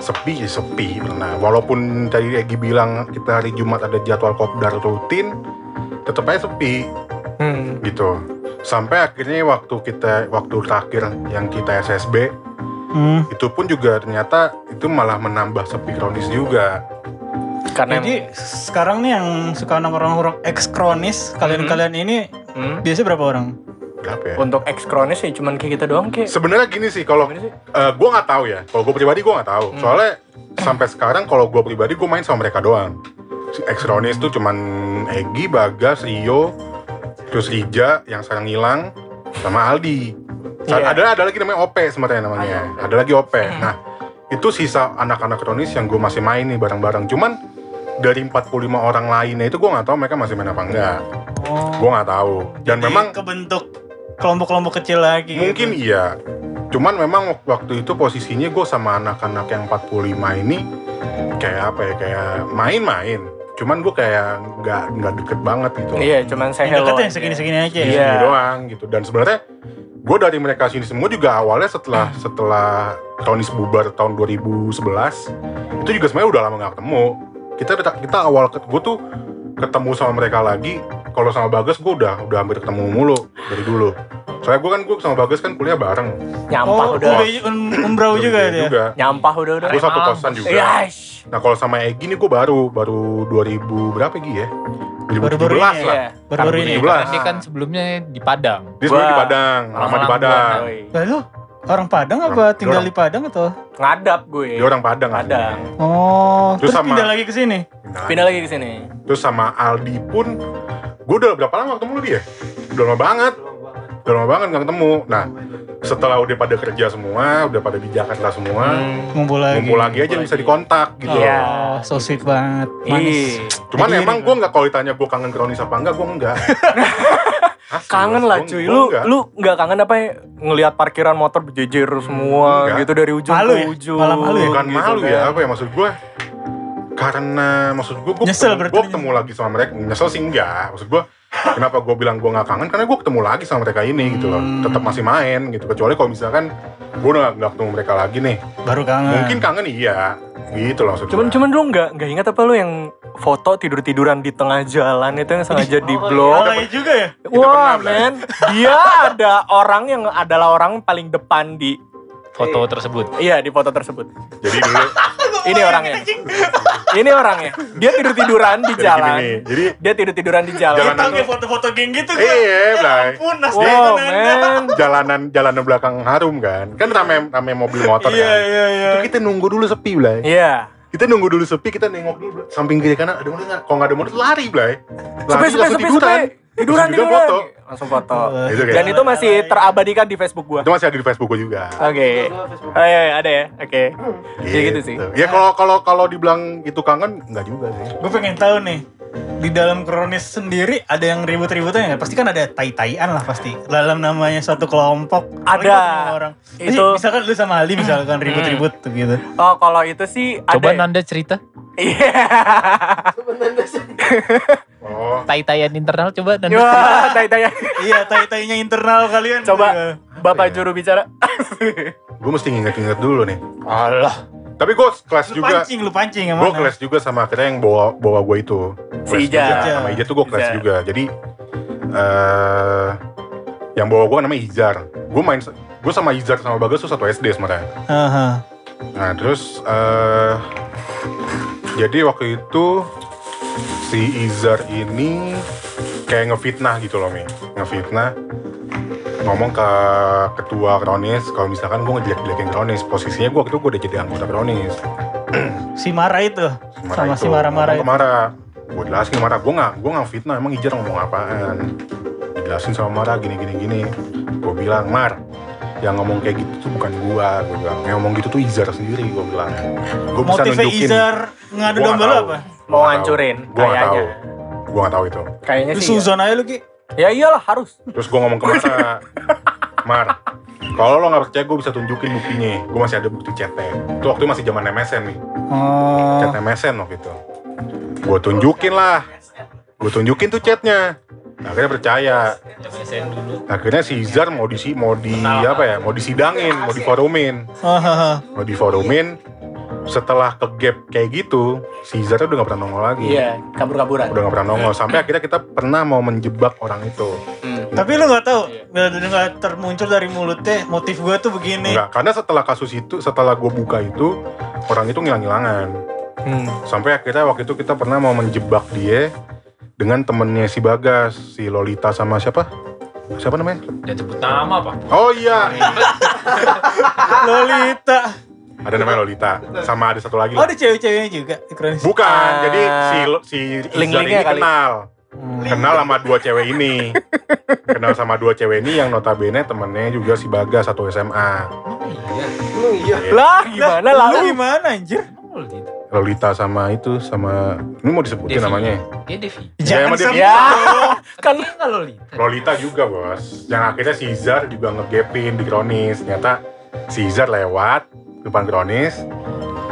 sepi sih sepi. Nah walaupun tadi Egi bilang kita hari Jumat ada jadwal kopdar rutin tetap aja sepi Hmm. gitu. Sampai akhirnya waktu kita waktu terakhir yang kita SSB Hmm. itu pun juga ternyata itu malah menambah sepi kronis juga Karena Jadi sekarang nih yang suka nongkrong-nongkrong ex kronis, kalian-kalian ini Hmm. biasanya berapa orang? berapa ya untuk ex kronis sih cuman kayak kita doang kayak sebenarnya gini sih kalau sih? eh, gue nggak tahu ya kalau gue pribadi gue nggak tahu Hmm. soalnya sampai sekarang kalau gue pribadi gue main sama mereka doang Si ex kronis tuh cuman Egi Bagas Rio terus Rija yang sekarang hilang sama Aldi. Iya. ada ada lagi namanya OP sebenarnya namanya. Ada lagi OP nah itu sisa anak-anak kronis yang gue masih main nih bareng-bareng. Cuman dari 45 orang lainnya itu gue nggak tahu mereka masih main apa enggak. Oh. gue nggak tahu. Dan Jadi memang kebentuk kelompok-kelompok kecil lagi. mungkin gitu. iya. Cuman memang wak- waktu itu posisinya gue sama anak-anak yang 45 ini kayak apa ya kayak main-main cuman gue kayak nggak nggak deket banget gitu iya cuman saya hello deket yang aja. segini-segini aja ya. Iya. Gini doang gitu dan sebenarnya gue dari mereka sini semua juga awalnya setelah setelah Kronis bubar tahun 2011 itu juga sebenarnya udah lama nggak ketemu kita kita awal gue tuh ketemu sama mereka lagi kalau sama Bagas gue udah udah hampir ketemu mulu dari dulu soalnya gue kan gue sama Bagas kan kuliah bareng nyampah Oh, udah udah um, umbrau juga dia. juga nyampah udah udah gue satu kosan juga Iya. nah kalau sama Egi nih gue baru baru 2000 berapa Gi ya 2017 Baru-baru ini lah ya? Iya. Baru-baru ini. 2017. Karena dia kan sebelumnya di Padang. dia sebenarnya di. Padang lama di Padang. Lalu orang Padang apa Orang- tinggal orang- di Padang atau? ngadap gue dia orang Padang Padang aslinya. Oh, Terus terus, sama- pindah lagi ke sini. pindah lagi ke sini Terus sama Aldi pun gue udah berapa lama ketemu lu dia? Udah lama banget, udah lama banget gak ketemu. Nah setelah udah pada kerja semua, udah pada di Jakarta semua, Hmm. Ngumpul lagi. ngumpul lagi aja bisa dikontak gitu. Iya. Oh, so sweet banget. Manis. Ih, Cuman Jadi emang gue nggak kalau ditanya gue kangen kronis apa enggak, gue enggak. Asli, kangen lah cuy lu enggak. lu nggak kangen apa ya ngelihat parkiran motor berjejer semua Enggak. gitu dari ujung Malu ke ya? ujung Malah malu ya? bukan gitu malu kan. ya apa ya maksud gue karena maksud gue gue ketemu, lu ketemu lagi sama mereka nyesel sih enggak maksud gue kenapa gue bilang gue nggak kangen? Karena gue ketemu lagi sama mereka ini gitu loh. Hmm. tetap masih main gitu. Kecuali kalau misalkan gue udah nggak ketemu mereka lagi nih. Baru kangen. mungkin kangen iya. Gitu loh cuman cuman lu nggak nggak ingat apa lu yang foto tidur tiduran di tengah jalan itu yang sengaja di Oh, blok iya juga ya? Wah men. Dia ada orang yang adalah orang paling depan di Foto tersebut. iya di foto tersebut. Jadi dulu ini orangnya. Ini orangnya. Dia tidur tiduran di jadi gini jalan. nih. Jadi dia tidur tiduran di jalan. Itu- kayak foto-foto geng gitu kan? iya Blay. Ampun, wow men jalanan jalanan belakang harum kan? Kan rame rame mobil motor Iya, kan? iya, iya. itu kita nunggu dulu sepi Blay. Iya. Kita nunggu dulu sepi kita nengok dulu. Samping kiri kanan ada motor nggak? Kalau nggak ada motor lari Blay. Sepi Lari, sepi langsung sepi tiduran. sepi tiduran Langsung juga tiduran. foto. Langsung foto. Itu kayak- dan itu masih terabadikan di Facebook gua. Itu masih ada di Facebook gue juga. Oke. Oh iya iya, ada ya? Oke. Ya gitu sih. Ya kalau kalau kalau dibilang itu kangen nggak juga sih. Gue pengen tahu nih, di dalam kronis sendiri ada yang ribut-ributnya nggak? Pasti kan ada tai-taian lah pasti. Dalam namanya suatu kelompok. Ada. Orang. Pasti Itu- misalkan lu sama Ali misalkan ribut-ribut tuh gitu. oh kalau itu sih Coba ada Nanda cerita. iya oh Tai-taian internal coba Nanda. wah tai tai iya, tai-tainya internal kalian. coba Iya. bapak Iya. juru bicara gue mesti nginget-nginget dulu nih Allah. Tapi gue kelas Lu juga pancing, lu pancing yang gue kelas juga sama akhirnya yang bawa bawa gue itu. Si Ija. juga. sama Ija tuh gue kelas juga. Jadi eh yang bawa gue namanya Izar. Gue main gue sama Izar sama Bagas tuh satu SD sebenarnya. Aha. nah terus eh jadi waktu itu si Izar ini kayak ngefitnah gitu loh mi. Ngefitnah ngomong ke ketua Kronis kalau misalkan gue ngejelek-jelekin Kronis posisinya gue waktu itu gue udah jadi anggota Kronis Si Mara itu. Sama si Mara-Mara itu. Mara gue jelasin Mara gue nggak gue nggak fitnah emang Ijar ngomong apaan dijelasin sama Mara gini gini gini gue bilang Mar yang ngomong kayak gitu tuh bukan gua gue bilang yang ngomong gitu tuh Izar sendiri gue bilang gue bisa Motifnya nunjukin Izar ngadu Gua domba lu apa? Gua Mau ngancurin, tahu. Gua nggak tahu. kayaknya. Gua nggak tahu itu. kayaknya Lu sih suzon aja lu Ki. Ya. ya iyalah harus Terus gue ngomong ke Mara, Mar, kalau lo nggak percaya gue bisa tunjukin buktinya. Gue masih ada bukti chatnya. Itu waktu masih zaman MSN nih, Oh. chat MSN waktu itu. Gue tunjukin lah, gue tunjukin tuh chatnya. akhirnya percaya akhirnya si Izar mau di mau di apa ya mau disidangin mau diforumin Hahaha. mau diforumin setelah ke gap kayak gitu si Izar udah gak pernah nongol lagi Iya, kabur-kaburan. udah gak pernah nongol sampai akhirnya kita pernah mau menjebak orang itu Hmm. Tapi lu nggak tahu, nggak nggak termuncul dari mulutnya motif gue tuh begini. enggak karena setelah kasus itu setelah gue buka itu orang itu ngilang-ngilangan Hmm. sampai akhirnya waktu itu kita pernah mau menjebak dia dengan temennya si Bagas si Lolita sama siapa siapa namanya Jangan sebut nama pak. oh iya Lolita. Ada namanya Lolita sama ada satu lagi Oh lah. ada cewek-ceweknya juga di kronis. bukan Ah, jadi si si Izar link-linknya ini kali. kenal Hmm. kenal sama dua cewek ini kenal sama dua cewek ini yang notabene temennya juga si Bagas satu SMA Iya. Emang iya. Lah, gimana Lah, lalu? Lu gimana anjir? Oh. Lolita sama itu sama ini mau disebutin Devi. namanya Dia Devi. Ya, Jangan dia- sampai. Ya, Kan kalau lihat. Lolita juga bos yang akhirnya si Izar juga ngegapin di Kronis ternyata si Izar lewat depan Kronis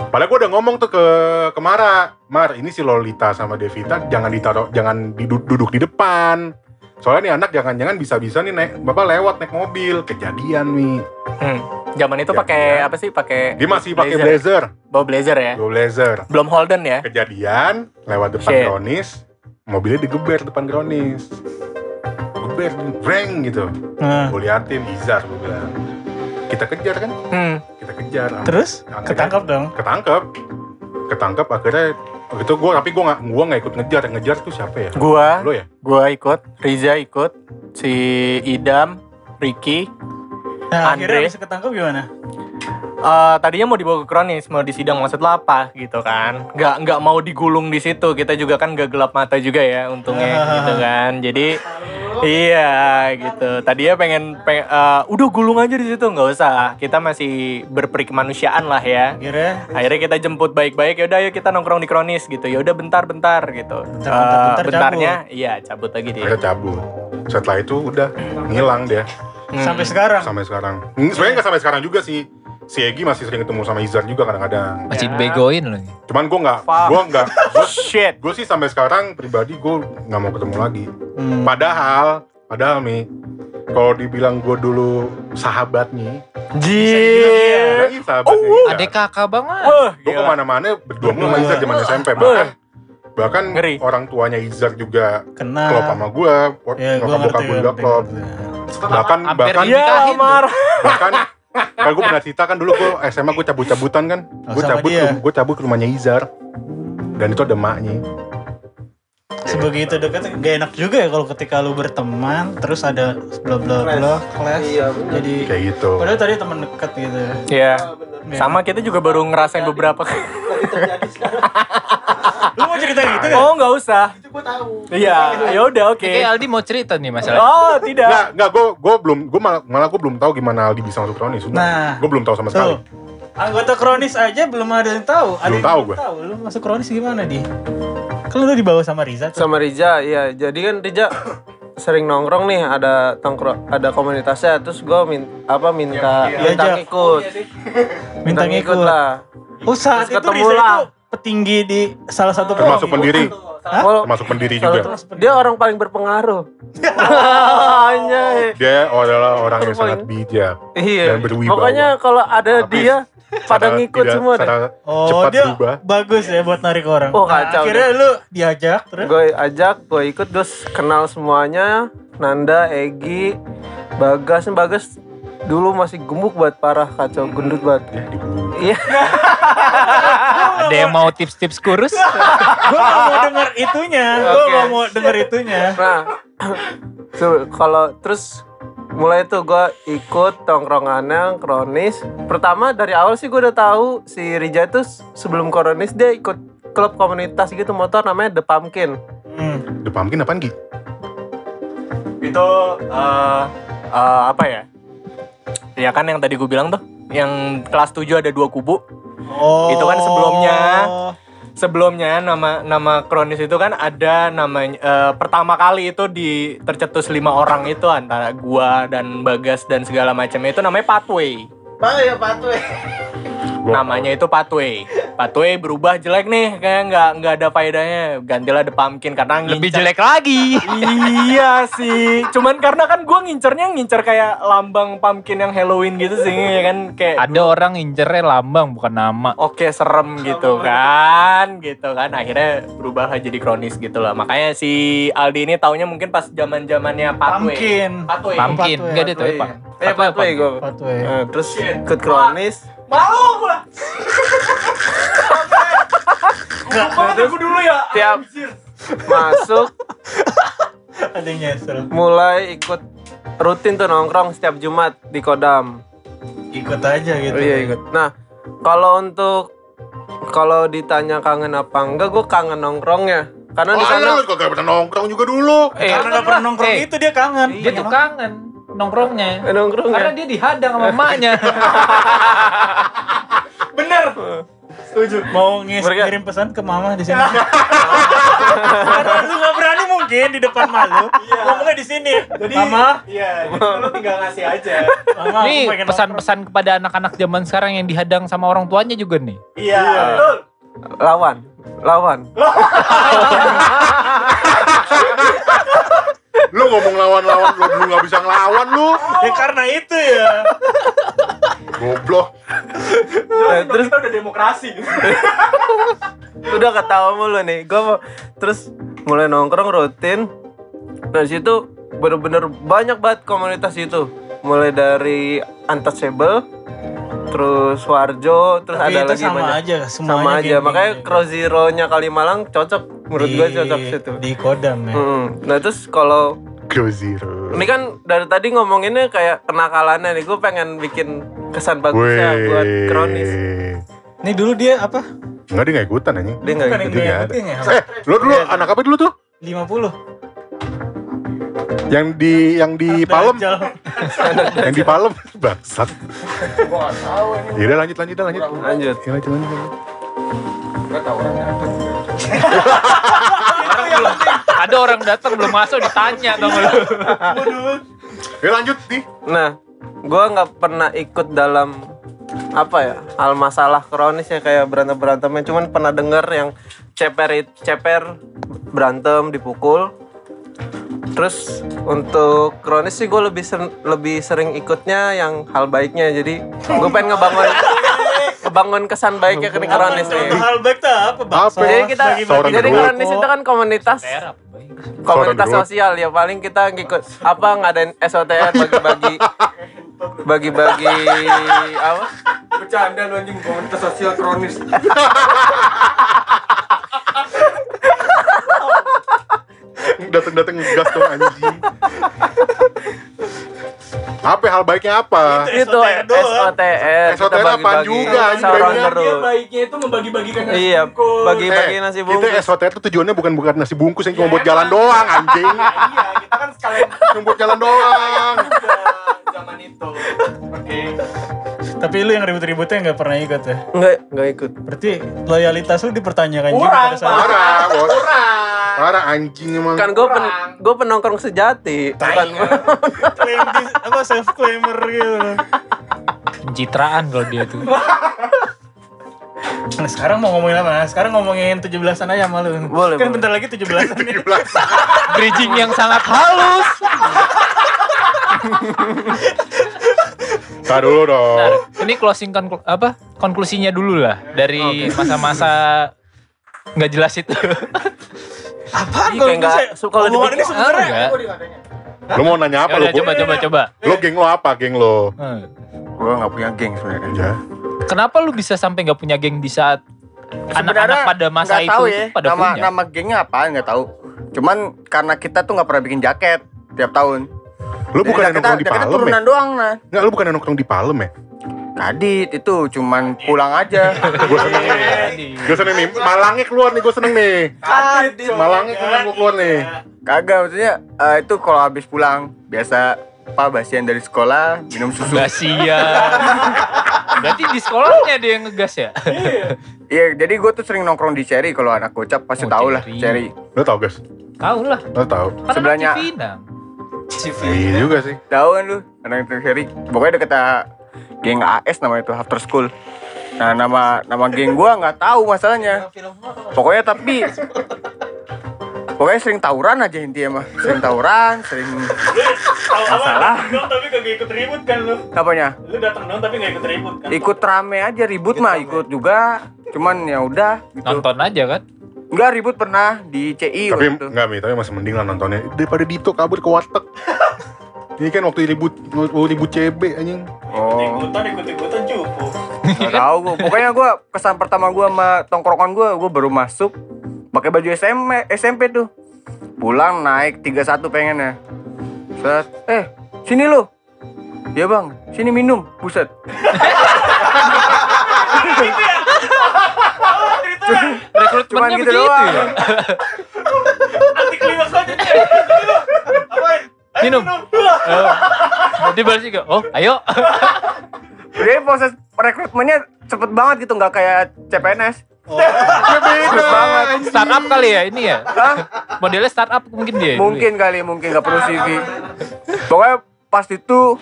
Padahal gue udah ngomong tuh ke ke Mara, Mar ini si Lolita sama Devita jangan ditaruh, jangan didu- duduk di depan. Soalnya nih anak jangan-jangan bisa-bisa nih naik, bapak lewat naik mobil, kejadian nih. Hmm. Zaman itu Ya, pakai ya. apa sih? Pakai Dia masih pakai Blazer. blazer, bawa blazer ya. bawa blazer. Belum Holden ya. Kejadian lewat depan Shit. Kronis, mobilnya digeber depan Kronis. Geber, breng gitu. Nah, Gue liatin Izar, gue bilang. Kita kejar kan? Hmm. Kita kejar. terus Akhirnya- ketangkap dong. ketangkep ketangkep akhirnya itu gue tapi gue nggak gua nggak ikut ngejar yang ngejar tuh siapa ya Gua, lo ya gua ikut, Riza ikut, si Idam, Ricky. Nah, Andre. akhirnya bisa ketangkap gimana? Eh, tadinya mau dibawa ke kronis, mau disidang maksud lo apa gitu kan? Nggak nggak mau digulung di situ. Kita juga kan gak gelap mata juga ya, untungnya gitu kan. Jadi iya gitu. Tadinya pengen, pengen eh, udah gulung aja di situ nggak usah. Kita masih berperi kemanusiaan lah ya. Akhirnya Akhirnya kita jemput baik-baik. Yaudah ayo kita nongkrong di kronis gitu. Yaudah bentar-bentar gitu. Bentar, bentar, Eh, bentar, bentarnya, iya cabut lagi dia. akhirnya cabut setelah itu udah ngilang dia Hmm. sampai sekarang. sampai sekarang sebenarnya nggak sampai sekarang juga sih si Egi masih sering ketemu sama Izar juga kadang-kadang Masih Ya. begoin lagi. cuman gue nggak gue nggak Shit. gue sih sampai sekarang pribadi gue nggak mau ketemu lagi Hmm. padahal padahal nih kalau dibilang gue dulu sahabat nih Jir. Iya, sahabat nih. Oh, Adek kakak banget. Wah, gue gila. ke mana-mana berdua sama. Izar zaman SMP Wah. bahkan bahkan Ngeri. orang tuanya Izar juga Kena. klop sama gue Ya, gua nyokap bokap gue juga klop bahkan bahkan marah. bahkan kan gue pernah cerita kan dulu gue SMA gue cabut-cabutan kan Oh, gue cabut dia. gue cabut ke rumahnya Izar dan itu ada maknya Sebegitu dekat gak enak juga ya kalau ketika lu berteman terus ada bla bla bla kelas. Iya, bener. Jadi kayak gitu padahal tadi teman dekat gitu. ya. Iya. Ah, bener. Sama kita juga baru ngerasain beberapa Lagi terjadi sekarang. Mau cerita gitu kan? Oh, nggak usah. Itu gue tahu. Iya, ya udah oke. Kayak Aldi mau cerita nih masalah. Oh, tidak. nggak nggak gue gue belum gue malah malah gue belum tahu gimana Aldi bisa masuk kronis sudah Nah. gue belum tahu sama sekali Tuh. Anggota kronis aja belum ada yang tahu. Ada Belum yang tahu belum gua. tahu. Lu masuk kronis gimana di? Kan lu dibawa sama Riza tuh. sama Riza iya jadi kan Riza sering nongkrong nih ada tongkrong ada komunitasnya terus gue min, apa minta Iya, minta iya. ngikut Minta ngikut. lah Oh saat Terus itu ketemu Riza lah. itu petinggi di salah satu termasuk pendiri. Hah? Termasuk pendiri juga. satu- dia orang paling berpengaruh. Anjay. dia adalah orang yang sangat bijak iya. Dan berwibawa. pokoknya kalau ada Tapi dia pada ngikut tidak- semua deh. Oh cepat dia berubah. bagus ya buat narik orang. Oh, Nah, kacau akhirnya lu diajak terus. gue ajak gue ikut terus kenal semuanya. Nanda Egi Bagas. Bagas dulu masih gemuk banget parah kacau gendut banget. Ya iya Ada yang mau tips-tips kurus? Gue gak mau denger itunya. Gue Oke. gak mau denger itunya. nah so, kalau terus mulai tuh gue ikut tongkrongannya kronis pertama dari awal sih gue udah tahu si Rija itu sebelum kronis dia ikut klub komunitas gitu motor namanya The Pumpkin Hmm. The Pumpkin apaan Gi? Itu eh eh, apa ya? Ya kan yang tadi gue bilang tuh, yang kelas 7 ada dua kubu. Oh. Itu kan sebelumnya. Sebelumnya nama nama kronis itu kan ada namanya eh, pertama kali itu di tercetus lima orang itu antara gua dan Bagas dan segala macam itu namanya Pathway. Bang ya patuh. Gue Gua namanya itu pathway. Pathway berubah jelek nih, kayak nggak nggak ada faedahnya. Gantilah the pumpkin karena Lebih ngincer- jelek lagi. iya sih. Cuman karena kan gue ngincernya ngincer kayak lambang pumpkin yang Halloween gitu sih, ya kan kayak Ada orang incernya lambang bukan nama. oke serem gitu kan, gitu kan. Akhirnya berubah jadi kronis gitu lah. Makanya si Aldi ini taunya mungkin pas zaman zamannya pathway. Pumpkin. Pathway. Pumpkin. Enggak ada tuh, Pak. Eh, pathway gue. Pathway. Eh, terus ikut kronis. Malu gue. Enggak, gue dulu ya. Tiap masuk Ada nyesel. mulai ikut rutin tuh nongkrong setiap Jumat di Kodam. Ikut aja gitu. Oh, iya ikut. Nah, kalau untuk kalau ditanya kangen apa enggak, gue kangen nongkrongnya. Karena di Oh, sana lu kagak pernah nongkrong juga dulu. Eh, Karena gak pernah nongkrong eh, itu dia kangen. Dia tuh kangen nongkrongnya. eh, nongkrongnya. Karena dia dihadang sama emaknya. Bener. Setuju. Mau ngis Mereka- ngirim pesan ke mama di sini. Karena lu gak berani mungkin di depan malu. Ngomongnya di sini. mama, Iya, jadi lu tinggal ngasih aja. mama Nih pesan-pesan kepada anak-anak zaman sekarang yang dihadang sama orang tuanya juga nih. Iya, betul. lawan, lawan. Lu ngomong lawan-lawan lu dulu gak bisa ngelawan lu. Ya karena itu ya. Goblok. Nah, terus kita udah demokrasi. udah ketawa mulu nih. Gue mau terus mulai nongkrong rutin. Dari situ bener-bener banyak banget komunitas itu. Mulai dari Untouchable, terus Warjo, terus Tapi ada itu lagi sama banyak. aja, semuanya sama aja. Makanya. Cross Zero-nya Kalimalang cocok menurut gue cocok situ. Di Kodam ya. Mm. Nah terus kalau Grow Zero. ini kan dari tadi ngomonginnya kayak kenakalannya nih, gue pengen bikin kesan bagusnya buat kronis. Ini dulu dia apa? Enggak dia gak ikutan anjing. Dia gitu. yang Dia ada. ikutin ya? Eh, lu dulu anak apa dulu tuh? 50. Yang di yang di Palem, yang di Palem bangsat. Ya udah lanjut lanjut lanjut. Lanjut. Ya, lanjut lanjut. Ada orang datang belum masuk ditanya dong lu. Ya lanjut nih. Nah, gue nggak pernah ikut dalam apa ya hal masalah kronis ya kayak berantem berantemnya cuman pernah denger yang ceper ceper berantem dipukul terus untuk kronis sih gue lebih ser- lebih sering ikutnya yang hal baiknya jadi gue pengen ngebangun ngebangun kesan baiknya ke kronis nih Hal baik tuh apa bang? Apa? jadi kita Seorang jadi kronis itu kan komunitas komunitas sosial ya paling kita ngikut apa ngadain SOTR bagi-bagi bagi-bagi apa Bercanda lu anjing komunitas sosial kronis. Dateng dateng gas dong anjing. Apa hal baiknya apa? itu SOTR. SOTR kita bagi-bagi juga, anjing, seorang baiknya. terus baiknya itu membagi-bagikan nasi iya bungkus. bagi-bagi nasi Itu bungkus SOTR tuh tujuannya bukan bukan nasi bungkus yang cuma buat jalan doang anjing. Iya, kita kan sekalian Cuma buat jalan doang. zaman itu. Oke. Tapi lu yang ribut-ributnya nggak pernah ikut ya? enggak enggak ikut Berarti loyalitas lu dipertanyakan juga Kurang, pada saat Parah, bos. Parah anjing emang. kan gue pen, gue penongkrong sejati bukan klaim di, apa self claimer gitu. Pencitraan kalau dia tuh. Nah, sekarang mau ngomongin apa? Nah, sekarang ngomongin 17-an aja sama lu. Boleh, Kan boleh. bentar lagi 17-an nih. Bridging yang sangat halus. Tar dulu Nah, dong. ini closing konklu- apa konklusinya dulu lah dari masa-masa nggak jelas itu. Iya, nggak- kalau kalau omongan ini sebenarnya Enggak. Lu mau nanya apa Ya lu? coba coba coba. Lo geng lo apa geng lo? Hmm. Gua nggak punya geng sebenarnya. Ya. Kenapa lu bisa sampai nggak punya geng di saat anak-anak pada masa itu tahu ya, pada nama punya? nama gengnya apa nggak tahu. Cuman karena kita tuh nggak pernah bikin jaket tiap tahun. Lu bukan yang nongkrong di Palem ya? turunan doang nah. Enggak, lu bukan yang nongkrong di Palem ya? Kadit itu cuman pulang aja. Gue seneng nih. Gue seneng nih. Malangnya keluar nih, gue seneng nih. Kadit. Malangnya gue keluar nih. Kagak maksudnya eh, itu kalau habis pulang biasa apa basian dari sekolah minum susu. Gasia. Berarti di sekolahnya ada yang ngegas ya? Iya, jadi gue tuh sering nongkrong di Cherry kalau anak gocap pasti Oh, tahu lah Cherry. Lo tau guys? Tahu lah. Lo tau? Kan Sebelahnya-. Iya juga sih. Tahu kan lu anak Cherry? Pokoknya deket geng AS namanya itu after school. Nah nama nama geng gua nggak tahu masalahnya. Pokoknya tapi pokoknya sering tawuran aja intinya mah. Sering tawuran, sering masalah. tapi kagak ikut ribut kan lu. Apanya? Lu datang dong tapi gak ikut ribut kan. Ikut rame aja ribut mah ikut juga. Cuman ya udah gitu. Nonton aja kan. Enggak ribut pernah di CI Tapi waktu itu. enggak Mi, tapi masih mending lah nontonnya daripada Dito kabur ke warteg. Ini kan waktu ribut waktu ribut CB anjing. Oh, Ikutan ikut-ikutan cupu. nggak tahu gua. Pokoknya gua kesan pertama gua sama tongkrongan gua, gua baru masuk pakai baju SMP SMP tuh. Pulang naik 31 pengennya. Set, eh, sini lu. Ya bang, sini minum, buset. Rekrutmennya Cuman gitu doang. ya. Anti klimaks aja. Apain? Minum. Oh. Jadi balas juga. Oh, ayo. Jadi proses rekrutmennya cepet banget gitu, nggak kayak CPNS. Cepet banget. Startup kali ya ini ya. Hah? Modelnya startup mungkin dia. Mungkin kali, mungkin nggak perlu CV. Pokoknya pas itu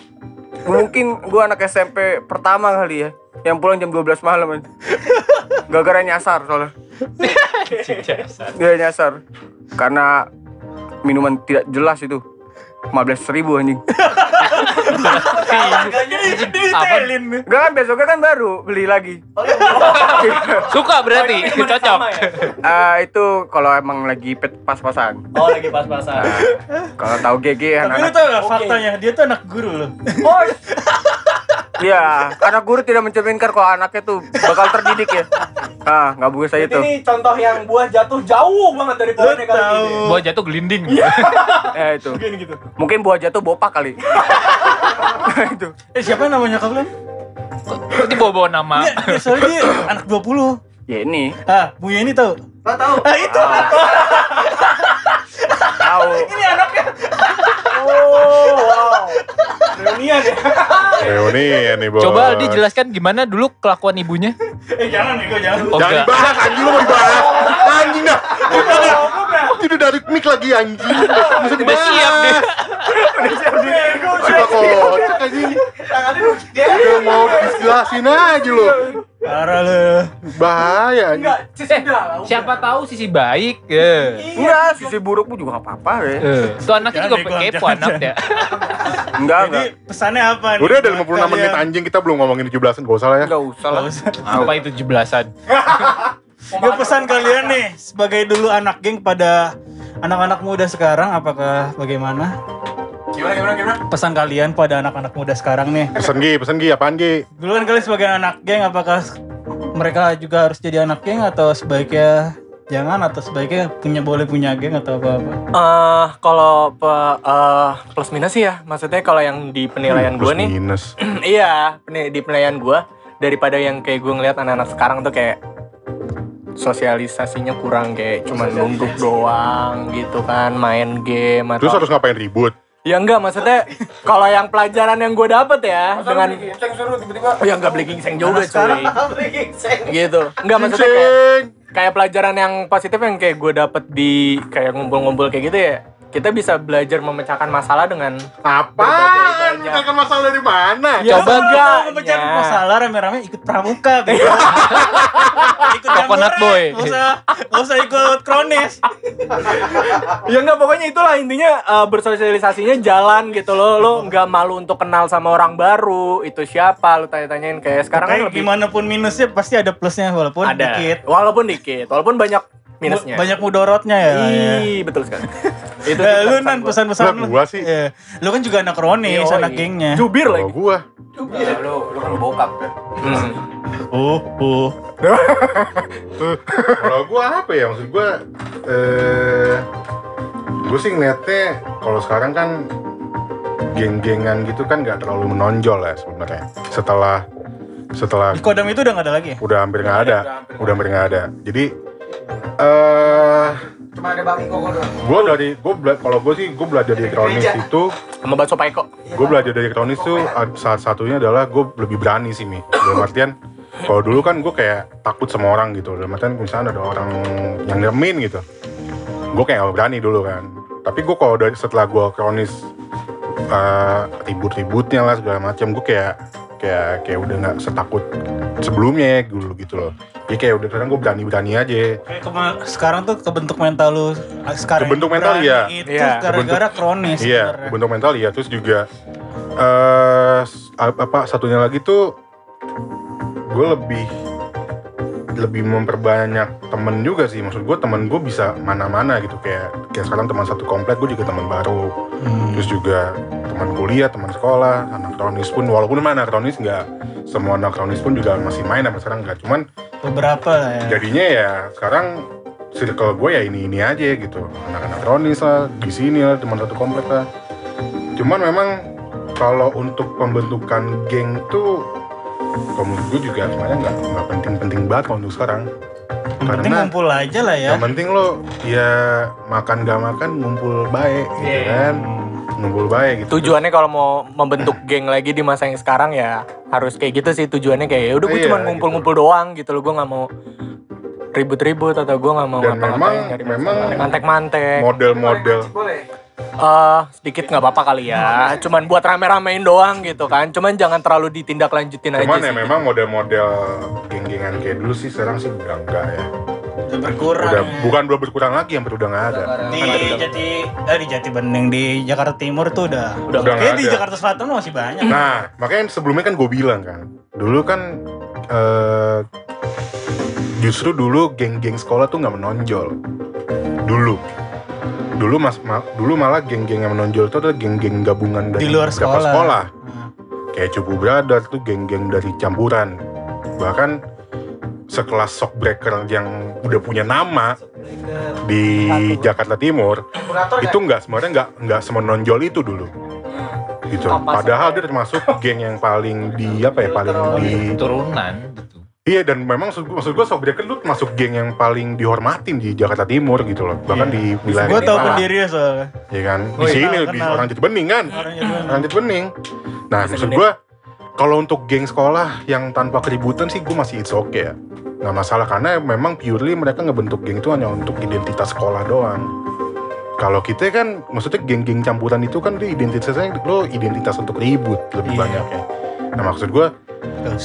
mungkin gua anak SMP pertama kali ya, yang pulang jam 12 malam. Gara-gara nyasar soalnya. Dia nyasar karena minuman tidak jelas itu. 15 ribu anjing Harganya detailin. Enggak kan besoknya kan baru beli lagi Suka berarti. Cocok. Eh, Itu kalau emang lagi pas-pasan Oh lagi pas-pasan. Kalau tahu GG Tapi lu anak-anak tau gak faktanya? Dia tuh anak guru loh. Iya, anak guru tidak mencerminkan kalau anaknya tuh bakal terdidik ya. Ah, nggak bagus saya itu. Ini contoh yang buah jatuh jauh banget dari pohonnya kali ini. Buah jatuh gelinding. Eh itu. Gini gitu. Mungkin buah jatuh bopak kali. itu. Eh siapa namanya kau bilang? Berarti bawa-bawa nama. Iya, dia- soalnya dia anak 20. Ya ini Ah, Bu ini tahu. Tahu. Ah, itu. tahu. Ini anaknya. Oh, wow. Reunian ya. Reuni ya nih bos. Coba Aldi jelaskan gimana dulu kelakuan ibunya. Eh jangan nih, jangan. Oh Jangan enggak. dibahas anjing lu mau dibahas. Anjing dah. Tidak dari mic lagi anjing. Bisa Udah dibahas. siap deh. Coba kocak anjing. Udah mau dijelasin aja lu. Parah lu. Bahaya. Enggak, Cis udah. Siapa tahu sisi baik. Ya. Enggak, sisi buruk pun juga nggak apa-apa ya. Eh, Tuh anaknya juga kepo anaknya. Enggak, Jadi enggak. pesannya apa nih? Udah ada buat 56 menit anjing kita belum ngomongin 17-an gak usah lah ya. Enggak usah lah. Apa itu 17-an? Gue pesan kalian nih sebagai dulu anak geng pada anak-anak muda sekarang apakah bagaimana? Gimana, gimana, gimana? Pesan kalian pada anak-anak muda sekarang nih. Pesen Gi, pesen Gi, apaan Gi? Dulu kan kalian sebagai anak geng apakah mereka juga harus jadi anak geng atau sebaiknya jangan atau sebaiknya punya boleh punya geng atau apa-apa? Eh, kalau eh, plus minus sih ya, maksudnya kalau yang di penilaian gue Plus nih, minus. iya, di penilaian gue daripada yang kayak gue ngeliat anak-anak sekarang tuh kayak sosialisasinya kurang kayak cuman nunduk doang gitu kan, main game atau Terus harus ngapain ribut? Ya enggak, maksudnya kalau yang pelajaran yang gue dapet ya dengan Oh ya enggak beli gingseng juga cuy. Gitu. Enggak maksudnya kayak, kayak pelajaran yang positif yang kayak gue dapet di kayak ngumpul-ngumpul kayak gitu ya. Kita bisa belajar memecahkan masalah dengan banyak. Bukan masalah dari mana? Ya, Coba enggak. mau memecahkan masalah rame-rame ikut pramuka gitu. ikut Coconut boy. Nggak usah, usah ikut kronis. ya enggak pokoknya itulah intinya eh, bersosialisasinya jalan gitu loh. Lo enggak malu untuk kenal sama orang baru. Itu siapa? Lo tanya-tanyain kayak sekarang kan Kayak lebih gimana pun minusnya pasti ada plusnya walaupun ada. dikit. Walaupun dikit, walaupun banyak minusnya. Banyak mudorotnya ya. ya. Ih, betul sekali. Itu Eh, lu pesan nan gua. pesan-pesan Lah, gua sih. Iya. Lu kan juga anak kronis, Yoi. anak gengnya. Jubir Kalau lagi. gua, Ya, lu lu kan bokap. Hmm. Oh, oh. kalau gua apa ya maksud gua eh gua sih ngeliatnya kalau sekarang kan geng-gengan gitu kan nggak terlalu menonjol ya sebenarnya. Setelah setelah Di Kodam itu udah gak ada lagi ya? udah hampir nggak ada, udah hampir nggak ada. Jadi eh Cuma ada bagi koko doang. gue dari gue bela- kalau gue sih gue belajar dari kronis itu. Sama bakso Paiko. gue belajar dari kronis tuh ad- salah satunya adalah gue lebih berani sih mi. Dalam artian kalau dulu kan gue kayak takut sama orang gitu. Dalam artian misalnya ada orang yang ngemin gitu. Gue kayak gak berani dulu kan. Tapi gue kalau dari setelah gue kronis eh, ribut-ributnya lah segala macam gue kayak kayak kayak udah nggak setakut sebelumnya dulu gitu loh ya kayak udah sekarang gue berani berani aja Kayak kema- sekarang tuh kebentuk mental lu sekarang Kebentuk mental, iya. itu Iya. gara-gara kronis iya sebenarnya. bentuk mental iya terus juga eh s- apa satunya lagi tuh gue lebih lebih memperbanyak temen juga sih maksud gue temen gue bisa mana-mana gitu kayak kayak sekarang teman satu komplek gue juga teman baru Hmm. terus juga teman kuliah teman sekolah anak kronis pun walaupun mana kronis nggak semua anak kronis pun juga masih main sampai sekarang nggak cuman beberapa lah ya. Jadinya ya sekarang circle gue ya ini ini aja gitu. Anak-anak kronis lah di sini lah teman satu komplek lah. Cuman memang kalau untuk pembentukan geng tuh kalau menurut gue juga sebenarnya nggak nggak penting-penting banget kalau untuk sekarang. Yang penting karena- ngumpul aja lah ya. yang penting lo ya makan gak makan ngumpul baik gitu Iya. Kan ngumpul baik gitu. Tujuannya kalau mau membentuk geng lagi di masa yang sekarang ya harus kayak gitu sih tujuannya kayak ya udah gue Iya, cuma ngumpul-ngumpul doang gitu loh gue nggak mau ribut-ribut atau gue nggak mau Dan memang- memang mantek-mantek. model-model. Eh sedikit nggak apa-apa kali ya. Cuman buat rame-ramein doang gitu kan. Cuman jangan terlalu ditindaklanjutin aja cuman ya sih. memang model-model geng-gengan kayak dulu sih sekarang sih udah enggak ya udah berkurang udah ya. bukan belum berkurang lagi hampir udah nggak ada di Jati eh di Jati Bening di Jakarta Timur tuh udah Udah nggak kayak di ada. Jakarta Selatan masih banyak Nah, makanya sebelumnya kan gue bilang kan, dulu kan eh, justru dulu geng-geng sekolah tuh nggak menonjol. Dulu, dulu mas, ma- dulu malah geng-geng yang menonjol itu adalah geng-geng gabungan dari di luar sekolah, sekolah. Nah, Kayak Cupu Brother tuh geng-geng dari campuran. Bahkan sekelas Shockbreaker yang udah punya nama di Jakarta Timur itu nggak? sebenarnya nggak nggak semenonjol itu dulu. Gitu. Apa padahal dia termasuk geng yang paling di apa ya paling di Turunan gitu. iya dan memang maksud, maksud gue Shockbreaker lu termasuk geng yang paling dihormatin di Jakarta Timur gitu loh. Bahkan di wilayah gue tau pendirinya soalnya. Ya kan? Di Oh, iya, sini kenal. orang Jati Bening kan? Orang Jati Bening. nah maksud gue kalau untuk geng sekolah yang tanpa keributan sih gue masih it's okay ya nggak masalah karena memang purely mereka ngebentuk geng itu hanya untuk identitas sekolah doang kalau kita kan maksudnya geng-geng campuran itu kan dia identitasnya lo identitas untuk ribut lebih Iya. banyak ya nah maksud gue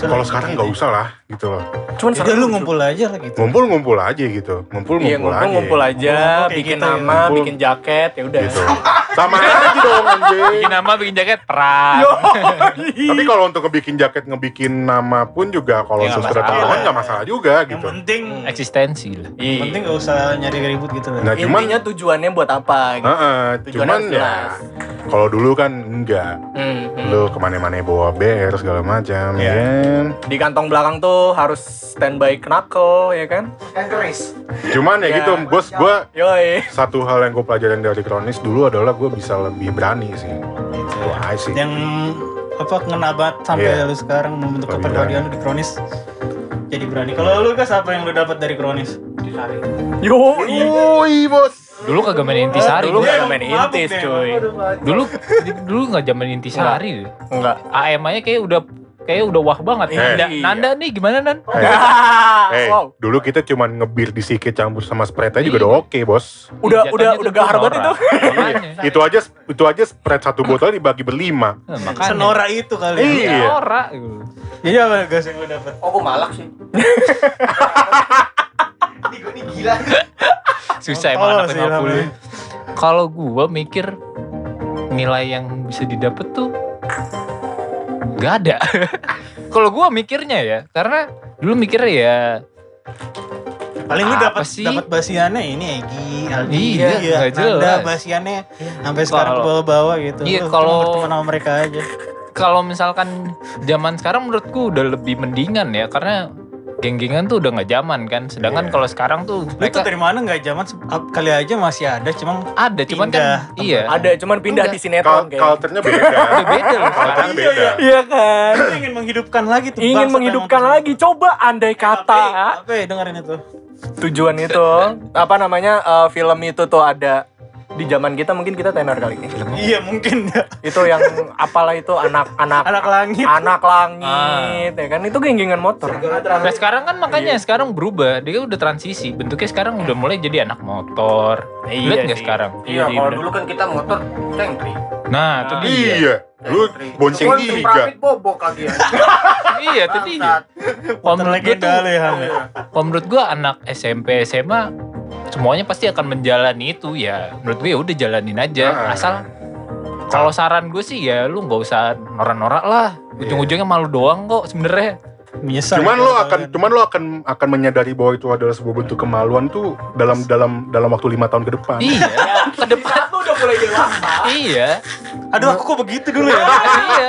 kalau sekarang gitu. nggak usah lah gitu loh cuman Udah lu ngumpul aja lah gitu ngumpul-ngumpul aja gitu ngumpul-ngumpul Iya ngumpul ngumpul aja aja, Ngumpul kayak bikin kita ya. nama, Ngumpul. bikin jaket, ya udah. gitu sama aja dong anjing Bikin nama, bikin jaket, perang. Tapi kalau untuk ngebikin jaket, ngebikin nama pun juga kalau Ya, tahuan nggak masalah juga yang gitu. penting Eksistensi lah. yang penting gak usah nyari ribut gitu Nah cuman, Intinya tujuannya buat apa gitu. Heeh, Tujuannya cuman ya kalau dulu kan enggak. Hmm, hmm. Lu ke mana-mana bawa BR segala macam, Iya. ya kan. Di kantong belakang tuh harus standby knuckle, ya kan? Cuman ya Ya. gitu, bos, gua Yoi. satu hal yang gue pelajarin dari kronis dulu adalah gue bisa lebih berani sih. gitu. Itu aja sih. yang apa ngena banget sampai Iya. lu sekarang membentuk kepribadian lu di kronis jadi berani kalau lu kas apa yang lu dapat dari kronis Yoi. Woi bos. Dulu kagak main intisari. Dulu gua. nggak main intis, cuy. Dulu dulu nggak zaman intisari. Enggak. AM aja kayak udah kayak udah wah banget. Iya. Nanda, Nanda nih gimana Nan? Eh, eh, wow. dulu kita cuman ngebir di sikit campur sama Sprite aja juga Iya. udah oke bos. Udah Jatuhnya udah udah gahar banget itu. Makanya. Itu aja itu aja Sprite satu botol dibagi berlima. Nah, makanya. senora itu kali Iya. ya Ya, ora, gitu. jadi apa gas yang lu dapat Oh, gue malak sih. Susah Oh, emang anak sih 50. namanya. Kalau gua mikir nilai yang bisa didapat tuh nggak ada. Kalau gua mikirnya ya, karena dulu mikirnya ya paling lu Apa dapat sih? dapat basiannya ini Egi Aldi Iya, nggak Nanda jelas. basiannya sampai sekarang ke Kalau- bawah-bawah gitu Iya, kalau- berteman sama mereka aja kalau misalkan zaman sekarang menurutku udah lebih mendingan ya karena geng-gengan tuh udah nggak zaman kan. Sedangkan Iya. kalau sekarang tuh lu tuh mereka dari mana nggak zaman kali aja masih ada cuma ada cuman pindah kan iya. Ada, cuman pindah Enggak. di sinetron kayak. culture-nya beda. Udah beda loh sekarang. Culture-nya beda. Iya kan. Lu ingin menghidupkan lagi tuh Ingin menghidupkan lagi. Coba andai kata ya dengerin itu tujuan itu apa namanya eh, film itu tuh ada di zaman kita mungkin kita tenar kali ini. iya mungkin ya Itu yang apalah itu anak-anak anak langit anak langit ya kan itu genggengan motor. Nah sekarang kan makanya Iya. sekarang berubah dia udah transisi bentuknya sekarang udah mulai jadi anak motor Iya lihat nggak sekarang Iya, Iya, kalau bener. dulu kan kita motor cengtri. nah itu dia Iya. Lu bonceng. Rapid bobok lagi ya. iya tadi kalau menurut gue ya, Ham, kalau menurut gue anak SMP SMA semuanya pasti akan menjalani itu ya menurut gue ya udah jalanin aja Ah. asal kalau saran gue sih ya lu nggak usah norak-norak lah ujung-ujungnya malu doang kok sebenarnya Menyesal. Cuman ya, lo akan kalian. cuman lo akan akan menyadari bahwa itu adalah sebuah bentuk kemaluan tuh dalam dalam dalam waktu lima tahun ke depan. iya ke depan Tuh udah mulai dewasa. iya Aduh aku kok begitu dulu ya. iya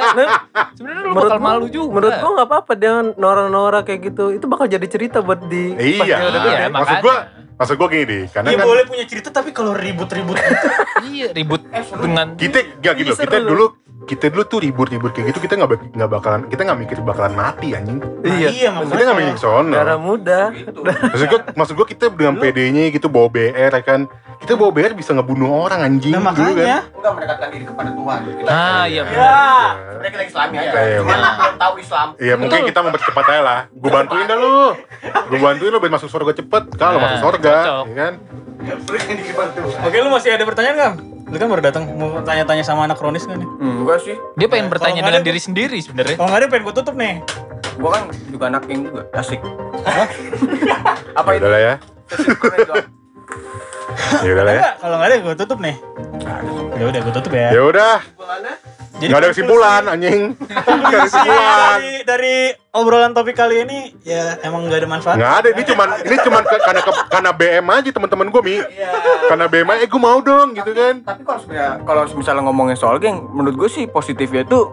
sebenarnya lu bakal malu juga Menurut gua nggak apa-apa dengan Nora-Nora kayak gitu. Itu bakal jadi cerita buat di Iya. Iya, maksud gua maksud gua gini deh, karena Iya kan boleh punya cerita tapi kalau ribut-ribut gitu. iya ribut dengan kita gak gitu, kita dulu kita dulu tuh ribut-ribut kayak gitu kita nggak nggak bakalan kita nggak mikir bakalan mati anjing. Iya, Iya. Kita nggak mikir sono. Darah muda. Maksud gua, maksud gua kita dengan PD-nya gitu bawa BR ya kan. Kita bawa BR bisa ngebunuh orang anjing Nah dulu makanya. kan. Enggak mendekatkan diri kepada Tuhan. Kita ah iya Ya, benar. sebenarnya kita Islami aja. Iya, Cuman benar. belum tahu Islam. Iya mungkin kita mempercepat aja lah. Gue bantuin dah lu. Gue bantuin lu biar masuk surga cepet. Kalau Nah, masuk surga, ya kan? Oke lu masih ada pertanyaan kan? Lu kan baru datang mau tanya-tanya sama anak kronis kan nih? Enggak sih. dia pengen bertanya nggak dengan ada- diri sendiri sebenarnya Kalau nggak ada pengen gue tutup nih. Gua kan juga anak yang juga asik. Apa Ya itu? udah lah ya. Ya udah lah ya. Enggak, kalau nggak ada gue tutup nih. Ya udah gue tutup ya. Ya udah. Jadi Gak ada kesimpulan anjing. Gak ada kesimpulan. dari dari obrolan topik kali ini ya emang nggak ada manfaat. Nggak ada. Ini cuman ini cuman ke- karena ke- karena BM aja teman-teman gue mi. Karena BM aja, eh gue mau dong gitu kan. Tapi kalau sebenarnya kalau misalnya ngomongin soal geng, menurut gue sih positifnya itu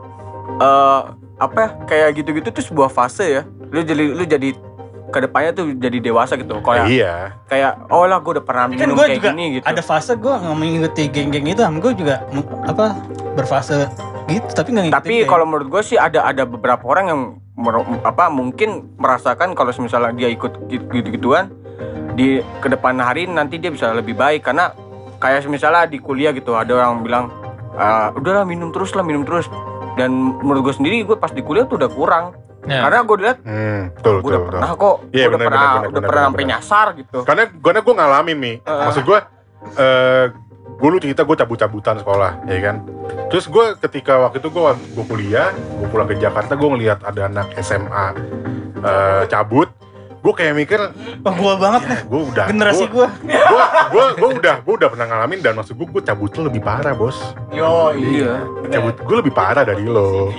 eh apa ya, kayak gitu-gitu tuh sebuah fase ya. Lu jadi lu jadi ke depannya tuh jadi dewasa gitu. Kalau Iya. kayak oh lah gue udah pernah kan minum gue kayak juga gini gitu. ada fase gue nggak mengikuti geng-geng itu, am gue juga apa berfase gitu, tapi nggak ngikutin. Tapi geng. kalau menurut gue sih ada ada beberapa orang yang mer- apa mungkin merasakan kalau misalnya dia ikut gitu-gituan di ke depan hari nanti dia bisa lebih baik karena kayak misalnya di kuliah gitu ada orang bilang "Ah, udahlah minum terus lah minum terus dan menurut gue sendiri gue pas di kuliah tuh udah kurang Nah, karena gue lihat Hmm, betul gue udah betul. betul. pernah kok Iya, gue udah benar, pernah benar, benar, udah benar, pernah sampai nyasar gitu Karena karena gue ngalamin nih. Heeh. Maksud gue eh gue lu cerita gue cabut-cabutan sekolah, ya kan. Terus gue ketika waktu itu gue gue kuliah, gue pulang ke Jakarta, gue ngelihat ada anak SMA eh, cabut. Gue kayak mikir, oh, gue banget nih. gue udah. Generasi gue. gue gue gue udah gue udah pernah ngalamin dan maksud gue gue cabut tuh lebih parah bos. Yo, iya. Cabut gue lebih parah dari lo.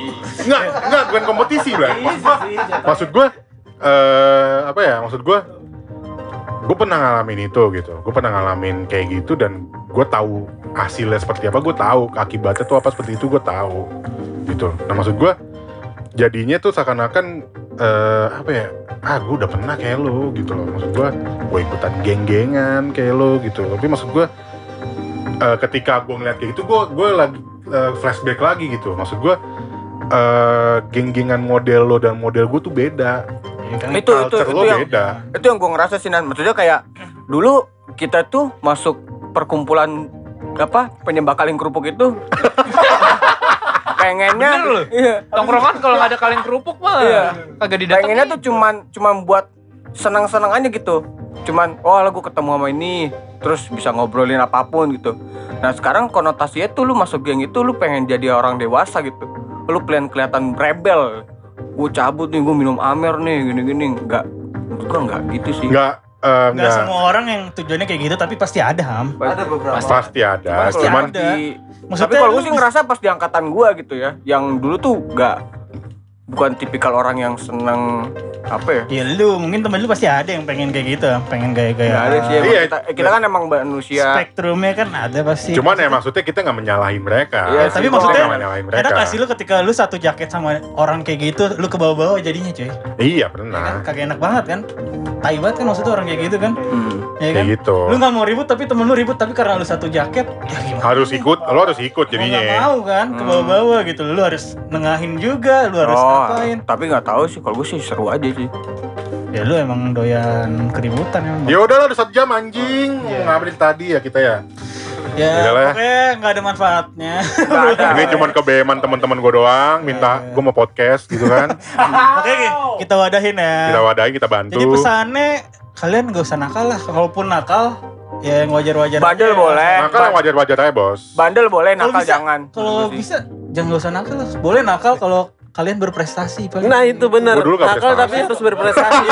Nggak nggak bukan kompetisi lah maksud gue maksud gue eh apa ya maksud gue gue pernah ngalamin itu gitu. Gue pernah ngalamin kayak gitu dan gue tahu hasilnya seperti apa gue tahu akibatnya tuh apa seperti itu gue tahu gitu. Nah maksud gue jadinya tuh seakan-akan eh apa ya? Ah gue udah pernah kayak lo gitu loh. Maksud gue gue ikutan geng-gengan kayak lo gitu. Tapi maksud gue eh, ketika gue ngeliat kayak gitu gue gue lagi eh, flashback lagi gitu. Maksud gue eh geng-gengan model lo dan model gue tuh beda. Itu itu Culture itu lo yang beda. itu yang gue ngerasa sih Nan. maksudnya kayak dulu kita tuh masuk perkumpulan apa penyembah kaleng kerupuk itu pengennya Bener loh. iya. Tongkrongan kalau nggak ada kaleng kerupuk mah Iya. kagak didatengin. pengennya tuh cuman cuman buat senang-senang aja gitu. Cuman oh lah gue ketemu sama ini terus bisa ngobrolin apa pun gitu. Nah sekarang konotasinya tuh lu masuk geng itu lu pengen jadi orang dewasa gitu. Lu pengen kelihatan rebel. Gue cabut nih gue minum amer nih gini-gini. Nggak. Gue nggak gitu sih. Nggak eh, Nggak nggak semua orang yang tujuannya kayak gitu, tapi pasti ada ham. ada beberapa pasti ada Pasti cuman ada. di, tapi Maksudnya kalau lu gue sih ngerasa pas di angkatan gua gitu ya yang dulu tuh nggak bukan tipikal orang yang seneng apa ya Ya lu, mungkin temen lu pasti ada yang pengen kayak gitu, pengen gaya-gaya. nggak ada sih emang Iya. kita, kita kan emang manusia Spektrumnya kan ada pasti. cuman ya maksudnya kita nggak menyalahin mereka Iya, tapi sih, maksudnya mereka enak gak sih lu ketika lu satu jaket sama orang kayak gitu, lu ke bawah-bawah jadinya cuy. iya Ya kan? pernah Kagak enak banget kan? Tai banget kan maksudnya orang kayak gitu kan? Hmm. Ya kan? kayak gitu Lu gak mau ribut tapi temen lu ribut tapi karena lu satu jaket, ya gimana? harus ikut lo harus ikut Mau jadinya nggak mau kan ke bawah-bawah gitu lu harus nengahin juga lu harus oh ngapain tapi nggak tahu sih kalau gue sih seru aja sih ya lu emang doyan keributan emang ya udah lah udah satu jam anjing Iya. ngapain tadi ya kita ya ya Yaudah lah. pokoknya nggak ada manfaatnya nggak ada ini cuman kebeman teman-teman gue doang minta Iya. gue mau podcast gitu kan oke kita wadahin ya kita wadahin kita bantu jadi pesannya kalian gak usah nakal lah kalaupun nakal ya yang wajar-wajar Bandel aja. boleh. Nakal yang wajar-wajar aja bos bandel boleh nakal bisa- jangan kalau bisa jangan gak usah nakal. Boleh nakal kalau kalian berprestasi. Pak. Nah itu gak Nakal tapi harus berprestasi.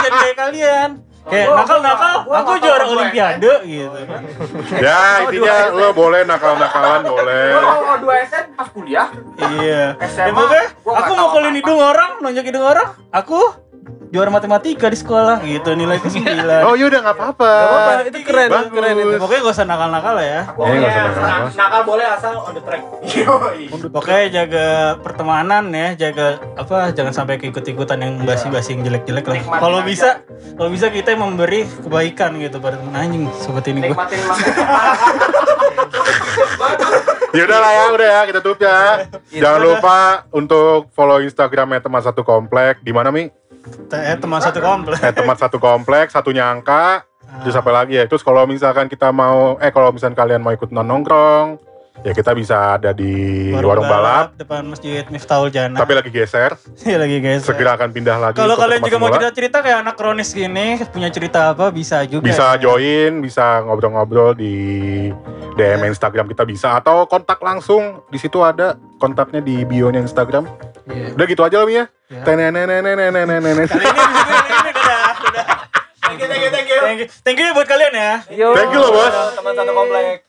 Jadi kayak kalian. Kayak nakal-nakal, aku juara olimpiade gitu. Kan. Ya intinya lo boleh nakal-nakalan boleh. Kalau dua SN pas kuliah, Iya. SMA, Ya, pokoknya gua aku mau kulin hidung orang, nonjok hidung orang, aku juara matematika di sekolah gitu nilaiku 9. Oh yaudah nggak apa-apa. Gak apa-apa, itu keren, Bagus. keren itu. Pokoknya gak usah nakal-nakal lah ya. Eh nggak usah nakal. nakal boleh asal on the track. Pokoknya jaga pertemanan ya, jaga apa jangan sampai keikut-ikutan yang basi-basi yang jelek-jelek lah. Kalau bisa, kalau bisa kita memberi kebaikan gitu pada teman anjing seperti ini nikmatin masa Yaudah lah ya, udah ya kita tutup ya. Jangan lupa untuk follow Instagramnya teman satu komplek. Di mana mi? Eh, teman satu komplek. Eh teman satu komplek, satunya angka. Terus apa lagi ya? Terus kalau misalkan kita mau, eh kalau misalkan kalian mau ikut non nongkrong, ya kita bisa ada di warung, balap. depan Masjid Miftahul Jannah. Tapi lagi geser, Iya lagi guys. segera akan pindah lagi. Kalau kalian juga mau semula. cerita-cerita kayak anak kronis gini, punya cerita apa bisa juga. bisa ya. join, bisa ngobrol-ngobrol di DM Instagram kita bisa atau kontak langsung di situ ada kontaknya di bio-nya Instagram. Iya. Udah gitu aja lah ya. Ya. Tenenenenenenenenen. Kali ini ini dadah, dadah. Thank you, thank you, thank you. Thank you, thank you buat kalian ya. Yo. Thank you loh bos. Teman satu komplek.